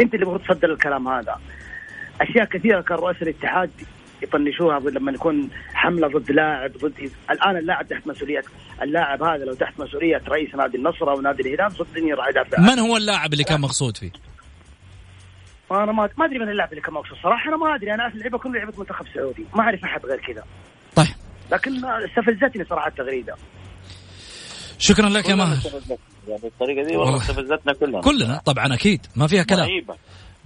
أنت اللي المفروض تصدر الكلام هذا. أشياء كثيرة كان رؤساء الاتحاد يطنشوها لما يكون حملة ضد لاعب ضد الآن اللاعب تحت مسؤوليه اللاعب هذا لو تحت مسؤولية رئيس نادي النصر أو نادي الهلال صدقني راح يدافع. من هو اللاعب اللي كان مقصود فيه؟ أنا ما ما أدري من اللاعب اللي كان مقصود. صراحة أنا ما أدري. أنا أعرف اللعيبه كلهم لعيبة منتخب سعودي. ما أعرف أحد غير كذا. طيب. لكن استفزتني صراحة التغريدة. شكرا لك يا ماهر. يعني بالطريقة دي والله. استفزتنا كلنا. كلنا طبعا أكيد. ما فيها كلام. رهيبة.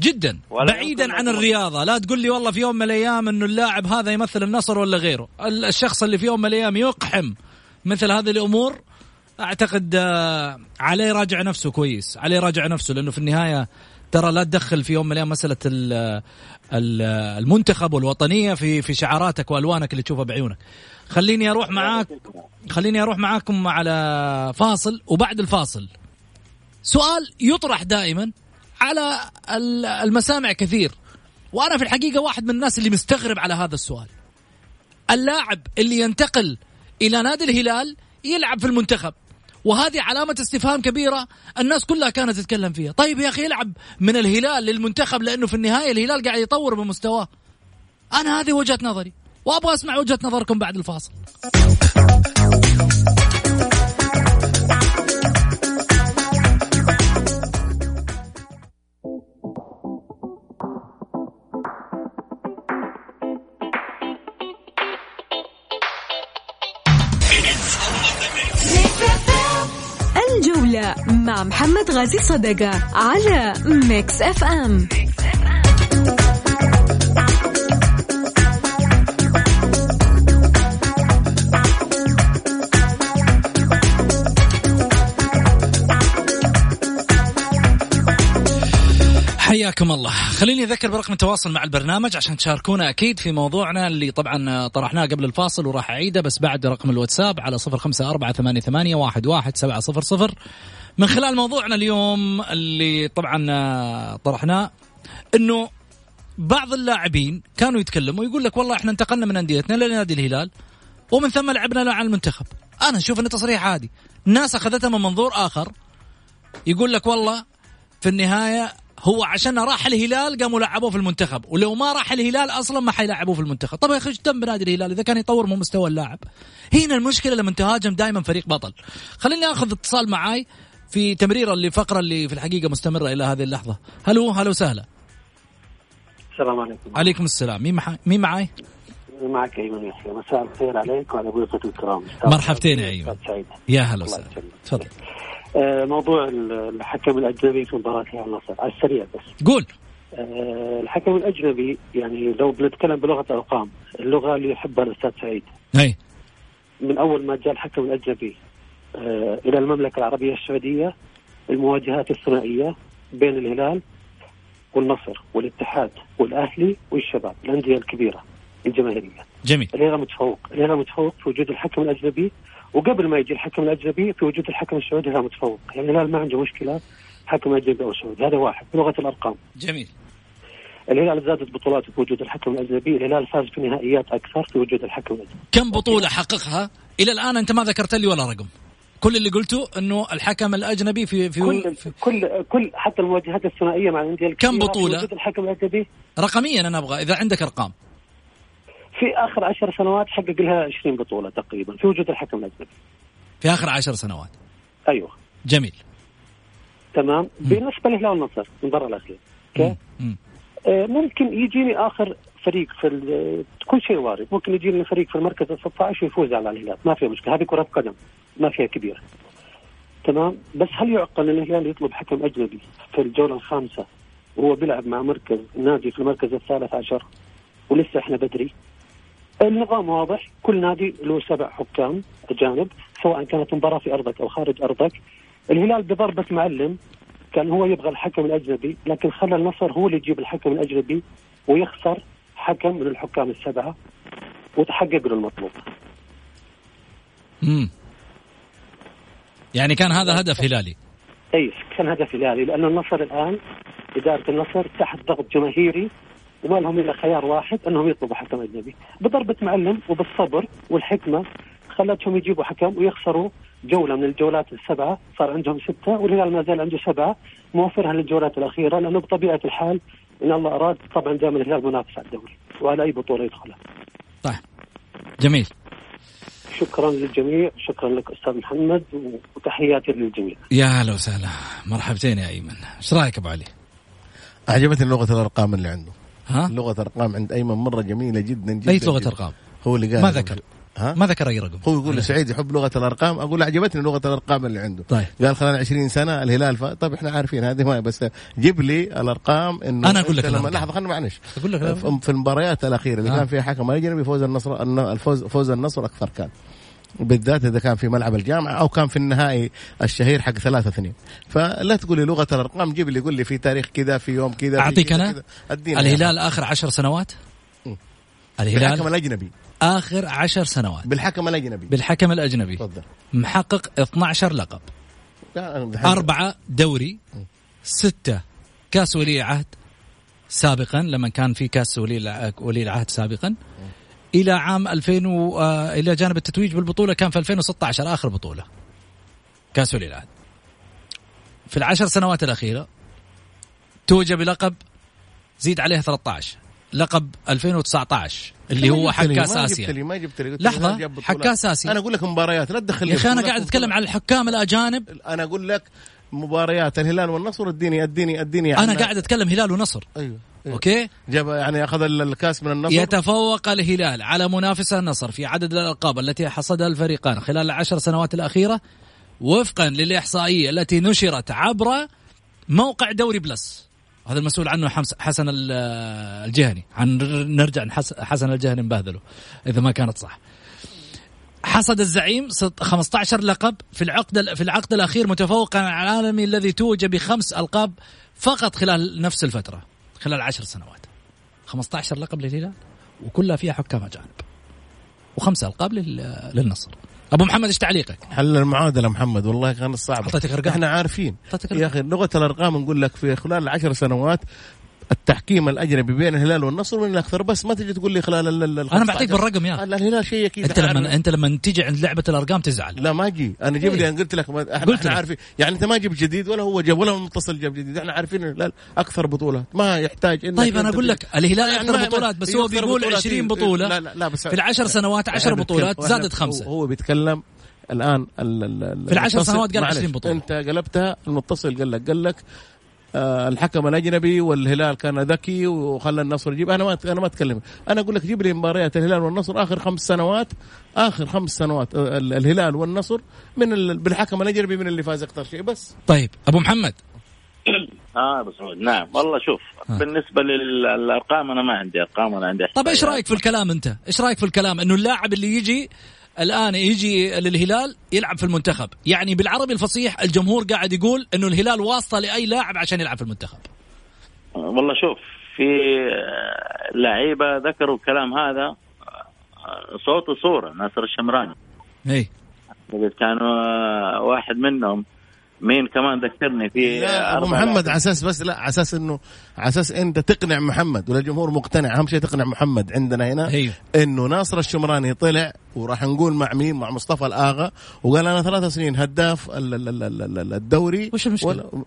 جدا بعيدا عن الرياضة. لا تقول لي والله في يوم من الأيام إنه اللاعب هذا يمثل النصر ولا غيره. ال- الشخص اللي في يوم من الأيام يقحم مثل هذه الأمور أعتقد آه، عليه يراجع نفسه كويس. عليه يراجع نفسه لأنه في النهاية ترى لا تدخل في يوم من الأيام مسألة ال- ال- المنتخب والوطنية في في شعاراتك وألوانك اللي تشوفها بعيونك. خليني أروح معاك خليني أروح معاكم على فاصل وبعد الفاصل. سؤال يطرح دائما. على ال- المسامع كثير. وأنا في الحقيقة واحد من الناس اللي مستغرب على هذا السؤال. اللاعب اللي ينتقل إلى نادي الهلال يلعب في المنتخب. وهذه علامة استفهام كبيرة الناس كلها كانت تتكلم فيها. طيب يا أخي يلعب من الهلال للمنتخب لأنه في النهاية الهلال قاعد يطور من مستواه أنا هذه وجهة نظري. وأبغى أسمع وجهة نظركم بعد الفاصل. الجولة مع محمد غازي صدقة على Mix FM حياكم الله. خليني أذكر برقم التواصل مع البرنامج عشان تشاركونا أكيد في موضوعنا اللي طبعا طرحناه قبل الفاصل وراح أعيده بس بعد رقم الواتساب على صفر خمسة أربعة ثمانية, ثمانية واحد, واحد سبعة صفر صفر. من خلال موضوعنا اليوم اللي طبعا طرحناه أنه بعض اللاعبين كانوا يتكلموا يقول لك والله إحنا انتقلنا من أنديتنا لنادي الهلال ومن ثم لعبنا على المنتخب. أنا أشوف إنه تصريح عادي. الناس اخذتها من منظور آخر يقول لك والله في النهاية هو عشان راح الهلال قاموا لعبوه في المنتخب. ولو ما راح الهلال أصلا ما حيلعبوه في المنتخب. طب يا أخي تم بنادي الهلال؟ إذا كان يطور من مستوى اللاعب. هنا المشكلة لما تهاجم دائما فريق بطل. خليني آخذ اتصال معاي في تمريره اللي فقرة اللي في الحقيقة مستمرة إلى هذه اللحظة. هلو هلو سهلا. السلام عليكم. عليكم السلام. مين مح... مين معاي؟ معك ايمن يحيى مساء الخير عليك وعلى ضيوفك الكرام. مرحبتين يا أيمن. يا هلا وسهلا. تفضل. موضوع الحكم الأجنبي في مباراة الهلال النصر على السريع بس. قول. آه، الحكم الأجنبي يعني لو بنتكلم بلغة ارقام اللغة اللي يحبها الأستاذ سعيد. أي. من أول ما جاء الحكم الأجنبي آه، إلى المملكة العربية السعودية المواجهات الثنائية بين الهلال والنصر والاتحاد والأهلي والشباب الأندية الكبيرة. الجماهيرية. جميل. الهلال متفوق. الهلال متفوق في وجود الحكم الأجنبي وقبل ما يجي الحكم الأجنبي في وجود الحكم السعودي الهلال متفوق. يعني الهلال ما عنده مشكلة حكم أجنبي أو سعودي. هذا واحد بلغه الأرقام. جميل. الهلال زادت بطولاته في وجود الحكم الأجنبي الهلال فاز في نهائيات أكثر في وجود الحكم الأجنبي. كم بطولة حققها؟ إلى الآن أنت ما ذكرت لي ولا رقم؟ كل اللي قلته إنه الحكم الأجنبي في في, كل في كل كل حتى المواجهات الثنائية مع الأندية كم وجود الحكم الأجنبي. رقميا أنا أبغى إذا عندك أرقام. في آخر عشر سنوات حقق لها 20 بطولة تقريبا في وجود الحكم الاجنبي في آخر عشر سنوات. أيوه. جميل. تمام. بالنسبة للهلال والنصر المباراه الاخيره أوكي؟ مم. آه، ممكن يجيني آخر فريق في كل شيء وارد. ممكن يجيني فريق في المركز ال 16 ويفوز على الهلال. ما فيها مشكلة. هذه كرة قدم. ما فيها كبيره تمام؟ بس هل يعقل أن الهلال يطلب حكم أجنبي في الجولة الخامسة وهو بيلعب مع مركز نادي في المركز الثالث عشر ولسه إحنا بدري؟ النظام واضح. كل نادي له سبع حكام أجانب سواء كانت مباراة في أرضك أو خارج أرضك. الهلال بضربة معلم كان هو يبغى الحكم الأجنبي لكن خلى النصر هو اللي يجيب الحكم الأجنبي ويخسر حكم من الحكام السبعة وتحقق له المطلوب. مم. يعني كان هذا هدف هلالي. أي كان هدف هلالي لأن النصر الآن إدارة النصر تحت ضغط جماهيري وما لهم إلا خيار واحد أنهم يطلبوا حكم أجنبي. بضربة معلم وبالصبر والحكمة خلتهم يجيبوا حكم ويخسروا جولة من الجولات السبعة. صار عندهم ستة والهلال ما زال عنده سبعة. موفرها للجولات الأخيرة لأنه بطبيعة الحال إن الله أراد طبعا دائما الهلال منافس على الدوري وعلى أي بطولة يدخلها. طيب. جميل. شكرا للجميع شكرا لك أستاذ محمد وتحياتي للجميع. يا هلا وسهلا. مرحبتين يا أيمن. إيش رأيك أبو علي؟ عجبتني لغة الأرقام اللي عنده. ها؟ لغة ارقام عند أيمن مرة جميلة جدا جدا أي لغة جداً. ارقام هو اللي قال ما ذكر. ها؟ ما ذكر أي رقم. هو يقول لي سعيد يحب لغة الأرقام أقول عجبتني لغة الأرقام اللي عنده. طيب. قال خلال 20 سنة الهلال ف... طيب إحنا عارفين هذه ما بس جيب لي الأرقام إنه أنا أقول لك لما. لحظة خلينا معلش. أقول لك في المباريات الأخيرة اللي آه. كان فيها حكم أجنبي فوز النصر الن- الفوز فوز النصر أكثر كان. بالذات إذا كان في ملعب الجامعة أو كان في النهائي الشهير حق ثلاثة اثنين. فلا تقول لي لغة الأرقام جيب لي قول لي في تاريخ كذا في يوم كذا أعطيك أنا؟ الهلال آخر عشر سنوات؟ مم. الهلال بالحكم الأجنبي. آخر عشر سنوات. بالحكم الأجنبي. بالحكم الأجنبي. تفضل. محقق 12 لقب. أربعة دوري ستة كاس ولي عهد سابقا لما كان في كاس ولي ولي العهد سابقا. إلى عام 2000 و... آه، إلى جانب التتويج بالبطولة كان في 2016 آخر بطولة. كأس ولي العهد في العشر سنوات الأخيرة توج بلقب زيد عليه 13 لقب 2019 اللي هو حق كاس آسيا. ما جبت لي. لحظة حق كاس آسيا. أنا أقول لك مباريات لا تدخل يا أخي أنا قاعد أتكلم على الحكام الأجانب. أنا أقول لك مباريات الهلال والنصر اديني اديني اديني أنا قاعد أتكلم هلال ونصر. أيوه. Okay؟ جاب يعني أخذ الكاس من النصر. يتفوق الهلال على منافسة النصر في عدد الألقاب التي حصدها الفريقان خلال العشر سنوات الأخيرة وفقا للإحصائية التي نشرت عبر موقع دوري Plus. هذا المسؤول عنه حسن الجهني. عن نرجع حسن الجهني نبهذله إذا ما كانت صح. حصد الزعيم 15 لقب في العقد في العقد الأخير متفوقا على العالمي الذي توج بخمس ألقاب فقط خلال نفس الفترة. خلال عشر سنوات. 15 لقب للهلال وكلها فيها حكام أجانب. وخمسة ألقاب للنصر. أبو محمد إيش تعليقك؟ حل المعادلة محمد والله كانت صعبه أعطيتك أرقام؟ إحنا عارفين. يا أخي لغة الأرقام نقول لك في خلال العشر سنوات التحكيم الأجنبي بين الهلال والنصر من الأكثر. بس ما تجي تقول لي خلال ال أنا بعطيك بالرقم يا الهلال شيء أكيد. أنت لما أنت لما تيجي عند لعبة الأرقام تزعل. لا ما أجي. أنا جيب لي أنا قلت لك إحنا, قلت إحنا عارفين. يعني أنت ما جبت جديد ولا هو جاب ولا متصل جاب جديد. إحنا عارفين الهلال أكثر بطولات. ما يحتاج إنك طيب أنا أقول لك الهلال يعني أكثر بطولات. بس هو بيقول 20 بطولة. لا لا لا بس في العشر سنوات 10 بطولات زادت خمسة. هو بيتكلم الآن في العشر سنوات قال 20 بطولة. أنت قلبتها المتصل قال لك قال لك الحكم الأجنبي والهلال كان ذكي وخلى النصر يجيب. أنا ما أنا ما أتكلم. أنا أقول لك جيب لي مباريات الهلال والنصر آخر خمس سنوات. آخر خمس سنوات آه الهلال والنصر من بالحكم الأجنبي من اللي فاز أكثر شيء. بس. طيب أبو محمد. آه أبو سعود. نعم. والله شوف آه. بالنسبة للأرقام أنا ما عندي أرقام أنا عندي طيب إيش رأيك في الكلام أنت؟ إيش رأيك في الكلام؟ إنه اللاعب اللي يجي الآن يجي للهلال يلعب في المنتخب. يعني بالعربي الفصيح الجمهور قاعد يقول إنه الهلال واسطه لأي لاعب عشان يلعب في المنتخب. والله شوف في لعيبة ذكروا الكلام هذا صوت وصورة ناصر الشمراني. اي كانوا واحد منهم مين كمان ذكرني في أبو محمد على أساس بس لا على أساس إنه على أساس إنت تقنع محمد ولا الجمهور مقتنع. أهم شيء تقنع محمد عندنا هنا. أيوه. إنه ناصر الشمراني طلع وراح نقول مع مين؟ مع مصطفى الآغا وقال أنا ثلاث سنين هداف الدوري. وش المشكلة؟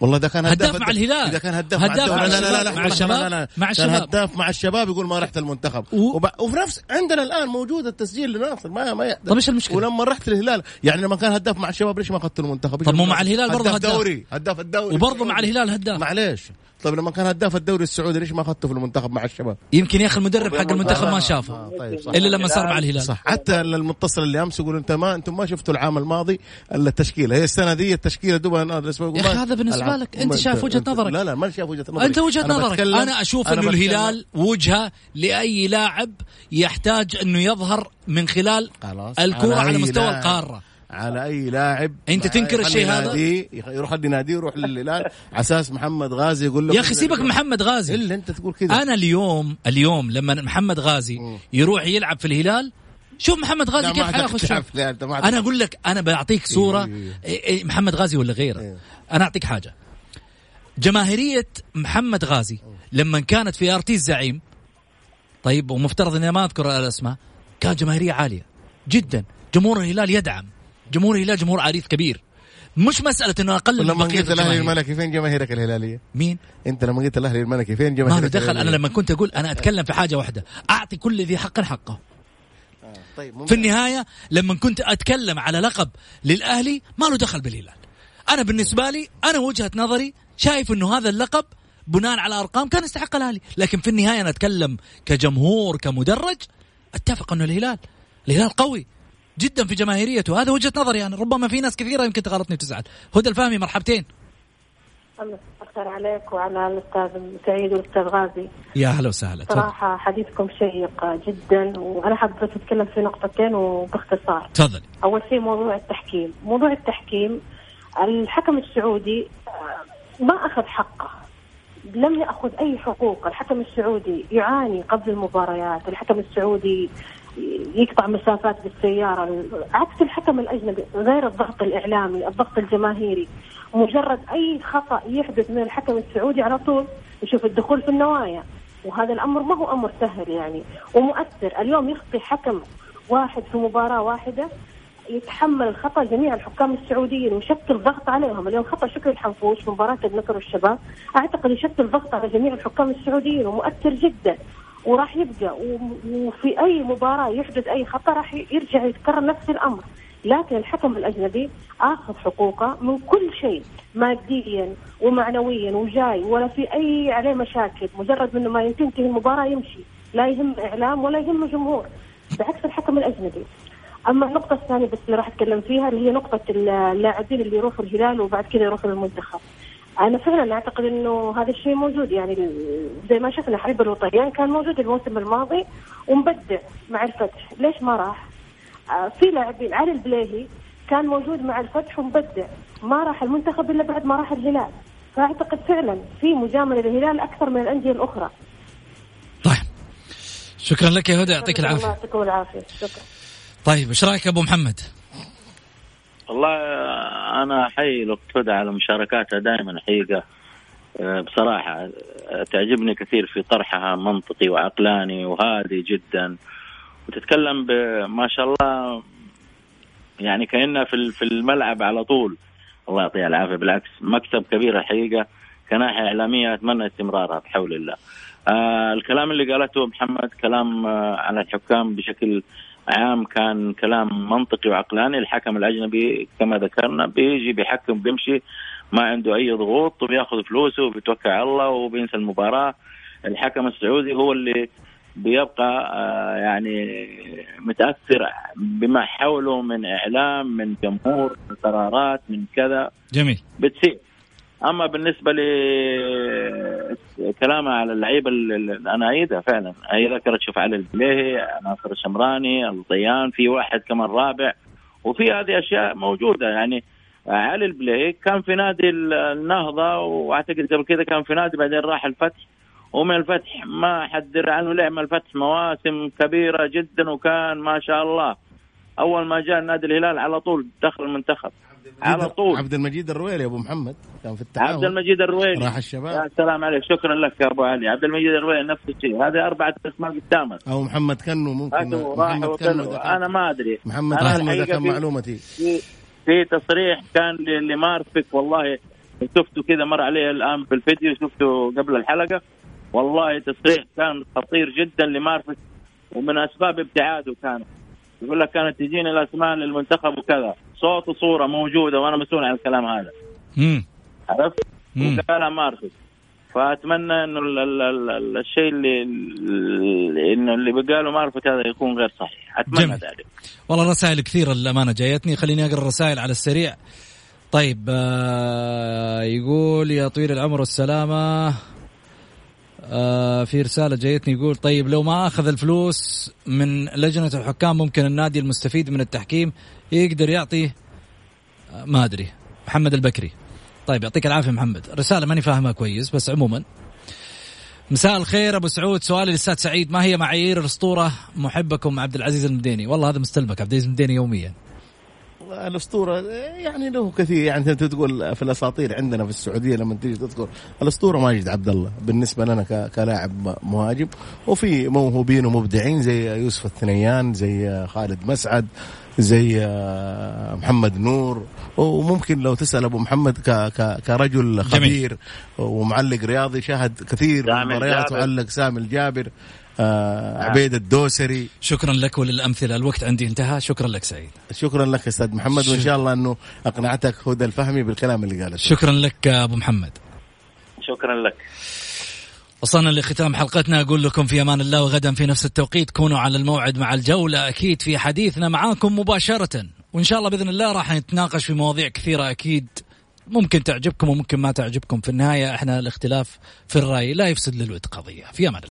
والله إذا كان هداف, هداف مع الهلال. إذا كان هداف, هداف مع, مع, لا لا لا مع الشباب. لا لا مع الشباب. كان هداف مع الشباب يقول ما رحت المنتخب. و... وب... وفي نفس عندنا الآن موجود التسجيل لناصر. ما ما طيب إيش المشكلة؟ ولما رحت الهلال يعني لما كان هداف مع الشباب ليش ما اخذت المنتخب؟ طب مو مع الهلال برضه هداف. دوري. هداف الدوري. وبرضه مع الهلال هداف. معليش. طيب لما كان هداف الدوري السعودي ليش ما أخذته في المنتخب مع الشباب؟ يمكن يا أخي المدرب حق المنتخب ما شافه. آه طيب صح. إلا لما صار مع الهلال. صح. حتى المتصل اللي أمس يقول أنت ما أنتم ما شفتوا العام الماضي إلا التشكيلة. هي السنة دي التشكيلة دوبها الأسبوع يا أخي هذا بالنسبة لك أنت شايف وجهة نظرك؟ لا لا ما شايف وجهة نظرك أنت وجهة نظرك. أنا أشوف إنه الهلال وجهة لأي لاعب يحتاج إنه يظهر من خلال الكرة على مستوى القارة. على أي لاعب أنت تنكر الشيء هذا؟ يروح النادي يروح للهلال على أساس محمد غازي يقول له يا أخي سيبك محمد غازي. إلا أنت تقول كذا. أنا اليوم اليوم لما محمد غازي م. يروح يلعب في الهلال شوف محمد غازي كيف حياخذ أنا أقول لك أنا بعطيك صورة. إيه. محمد غازي ولا غيره. إيه. أنا أعطيك حاجة. جماهيرية محمد غازي لما كانت في ارتي الزعيم طيب ومفترض إني ما أذكر الأسماء كانت جماهيرية عالية جدا. جمهور الهلال يدعم. جمهور الهلال جمهور عريض كبير. مش مسألة إنه أقل لما قلت الأهلي الملكي فين؟ جماهيرك الهلالية؟ مين؟ أنت لما قلت الأهلي الملكي فين؟ جماهيرك؟ ما دخل. أنا لما كنت أقول أنا أتكلم في حاجة واحدة. أعطي كل ذي حق حقه. آه طيب في النهاية لما كنت أتكلم على لقب للأهلي ما له دخل بالهلال. أنا بالنسبة لي أنا وجهة نظري شايف إنه هذا اللقب بناء على أرقام كان يستحق الأهلي. لكن في النهاية أنا أتكلم كجمهور كمدرج أتفق إنه الهلال. الهلال قوي. جدا في جماهيريته. هذا وجهة نظري يعني ربما في ناس كثيرة يمكن تغلطني وتزعل. هدى الفهمي مرحبتين. الله عليك وعلى الأستاذ سعيد والأستاذ غازي. يا هلا وسهلا. صراحة حديثكم شيق جدا وأنا حابة أتكلم في نقطتين وباختصار. تفضلي أول شيء موضوع التحكيم. موضوع التحكيم الحكم السعودي ما أخذ حقه. لم يأخذ أي حقوق. الحكم السعودي يعاني قبل المباريات. الحكم السعودي يقطع مسافات بالسيارة. عكس الحكم الأجنبي غير الضغط الإعلامي الضغط الجماهيري. مجرد أي خطأ يحدث من الحكم السعودي على طول يشوف الدخول في النوايا. وهذا الأمر ما هو أمر سهل يعني. ومؤثر. اليوم يخطي حكم واحد في مباراة واحدة يتحمل الخطأ جميع الحكام السعوديين ويشكل ضغط عليهم. اليوم خطأ شكري الحنفوش في مباراة النصر والشباب. أعتقد يشكل ضغط على جميع الحكام السعوديين ومؤثر جدا. وراح يبقى وفي أي مباراة يحدث أي خطأ راح يرجع يتكرر نفس الأمر. لكن الحكم الأجنبي آخذ حقوقه من كل شيء ماديا ومعنويا وجاي ولا في أي عليه مشاكل. مجرد انه ما تنتهي المباراة يمشي. لا يهم إعلام ولا يهم جمهور. بعكس الحكم الأجنبي. أما النقطة الثانية بس اللي راح أتكلم فيها اللي هي نقطة اللاعبين اللي يروحوا الهلال وبعد كذا يروحوا للمنتخب. أنا فعلا أعتقد إنه هذا الشيء موجود. يعني زي ما شفنا حبيب الوطنيان كان موجود الموسم الماضي ومبدع مع الفتح. ليش ما راح؟ آه، في لاعبين علي البليهي كان موجود مع الفتح ومبدع. ما راح المنتخب إلا بعد ما راح الهلال. فأعتقد فعلا في مجاملة للهلال أكثر من الأندية الأخرى. طيب. شكرا لك يا هدى. يعطيك العافية. الله يعطيكم العافية. شكرا. طيب إيش رأيك أبو محمد؟ والله أنا احيي الاخت هدى على مشاركاتها دائما حقيقة. آه، بصراحة تعجبني كثير في طرحها منطقي وعقلاني وهادي جدا. وتتكلم ما شاء الله يعني كأنها في في الملعب على طول. الله يعطيها العافية بالعكس مكسب كبير الحقيقة كناحية إعلامية أتمنى استمرارها بحول الله. آه الكلام اللي قالته محمد كلام آه على الحكام بشكل عام كان كلام منطقي وعقلاني. الحكم الأجنبي كما ذكرنا بيجي بيحكم بيمشي ما عنده أي ضغوط وبيأخذ فلوسه وبيتوكل على الله وبينسى المباراة. الحكم السعودي هو اللي بيبقى آه، يعني متأثر بما حوله من إعلام من جمهور من قرارات من كذا. جميل. بتصير أما بالنسبة لكلامها على اللعيبة أنا ايدها فعلا. هي ذكرت شوف علي البليهي ناصر الشمراني الضيان في واحد كمان رابع. وفي هذه أشياء موجودة. يعني علي البليهي كان في نادي النهضة وأعتقد قبل كذا كان في نادي بعدين راح الفتح. ومن الفتح ما حد عنه لعب الفتح مواسم كبيرة جدا وكان ما شاء الله. أول ما جاء نادي الهلال على طول دخل المنتخب. على طول. عبد المجيد الرويلي أبو محمد كان في التعاون عبد المجيد الرويلي. راح الشباب. يا سلام عليك. شكرا لك يا أبو علي. عبد المجيد الرويلي نفس الشيء. هذه أربعة أسماء قدامك. أو محمد كنو ممكن. محمد كنو أنا ما أدري. محمد كنو ده كان معلومتي. في, في تصريح كان لمارفك والله شفته كذا مر عليه الآن في الفيديو شفته قبل الحلقة. والله تصريح كان خطير جدا لمارفك ومن أسباب ابتعاده كان. يقول لك كانت تجيني الأسماء للمنتخب وكذا. صوت وصورة موجودة وأنا مسؤول عن الكلام هذا. امم عرفت؟ وقالها مارفك فأتمنى إنه الشيء اللي إنه اللي بقاله مارفت هذا يكون غير صحيح. أتمنى جميل. ذلك. والله رسائل كثيرة للأمانة جايتني. خليني أقرأ الرسائل على السريع. طيب آه يقول يا طويل العمر والسلامه آه في رسالة جايتني يقول طيب لو ما أخذ الفلوس من لجنة الحكام ممكن النادي المستفيد من التحكيم يقدر يعطي؟ آه ما أدري. محمد البكري. طيب يعطيك العافية محمد. رسالة ماني فاهمها كويس بس عموما. مساء الخير أبو سعود. سؤالي للأستاذ سعيد ما هي معايير الأسطورة؟ محبكم عبد العزيز المديني. والله هذا مستلمك عبد العزيز المديني يوميا. الأسطورة يعني له كثير يعني أنت تقول في الأساطير عندنا في السعودية لما تيجي تذكر الأسطورة ماجد عبد الله بالنسبة لنا كلاعب مهاجم وفي موهوبين ومبدعين زي يوسف الثنيان زي خالد مسعد زي محمد نور وممكن لو تسأل أبو محمد كرجل خبير ومعلق رياضي شاهد كثير من مباريات وعلق سامي الجابر. آه عبيد الدوسري. شكرا لك وللأمثلة الوقت عندي انتهى. شكرا لك سعيد. شكرا لك أستاذ محمد وإن شاء الله أنه أقنعتك هدى الفهمي بالكلام اللي قاله شكرا لك أبو محمد. شكرا لك. وصلنا لختام حلقتنا. أقول لكم في أمان الله وغدا في نفس التوقيت. كونوا على الموعد مع الجولة أكيد في حديثنا معاكم مباشرة. وإن شاء الله بإذن الله راح نتناقش في مواضيع كثيرة أكيد. ممكن تعجبكم وممكن ما تعجبكم. في النهاية إحنا الاختلاف في الرأي لا يفسد للود قضية. في أمان الله.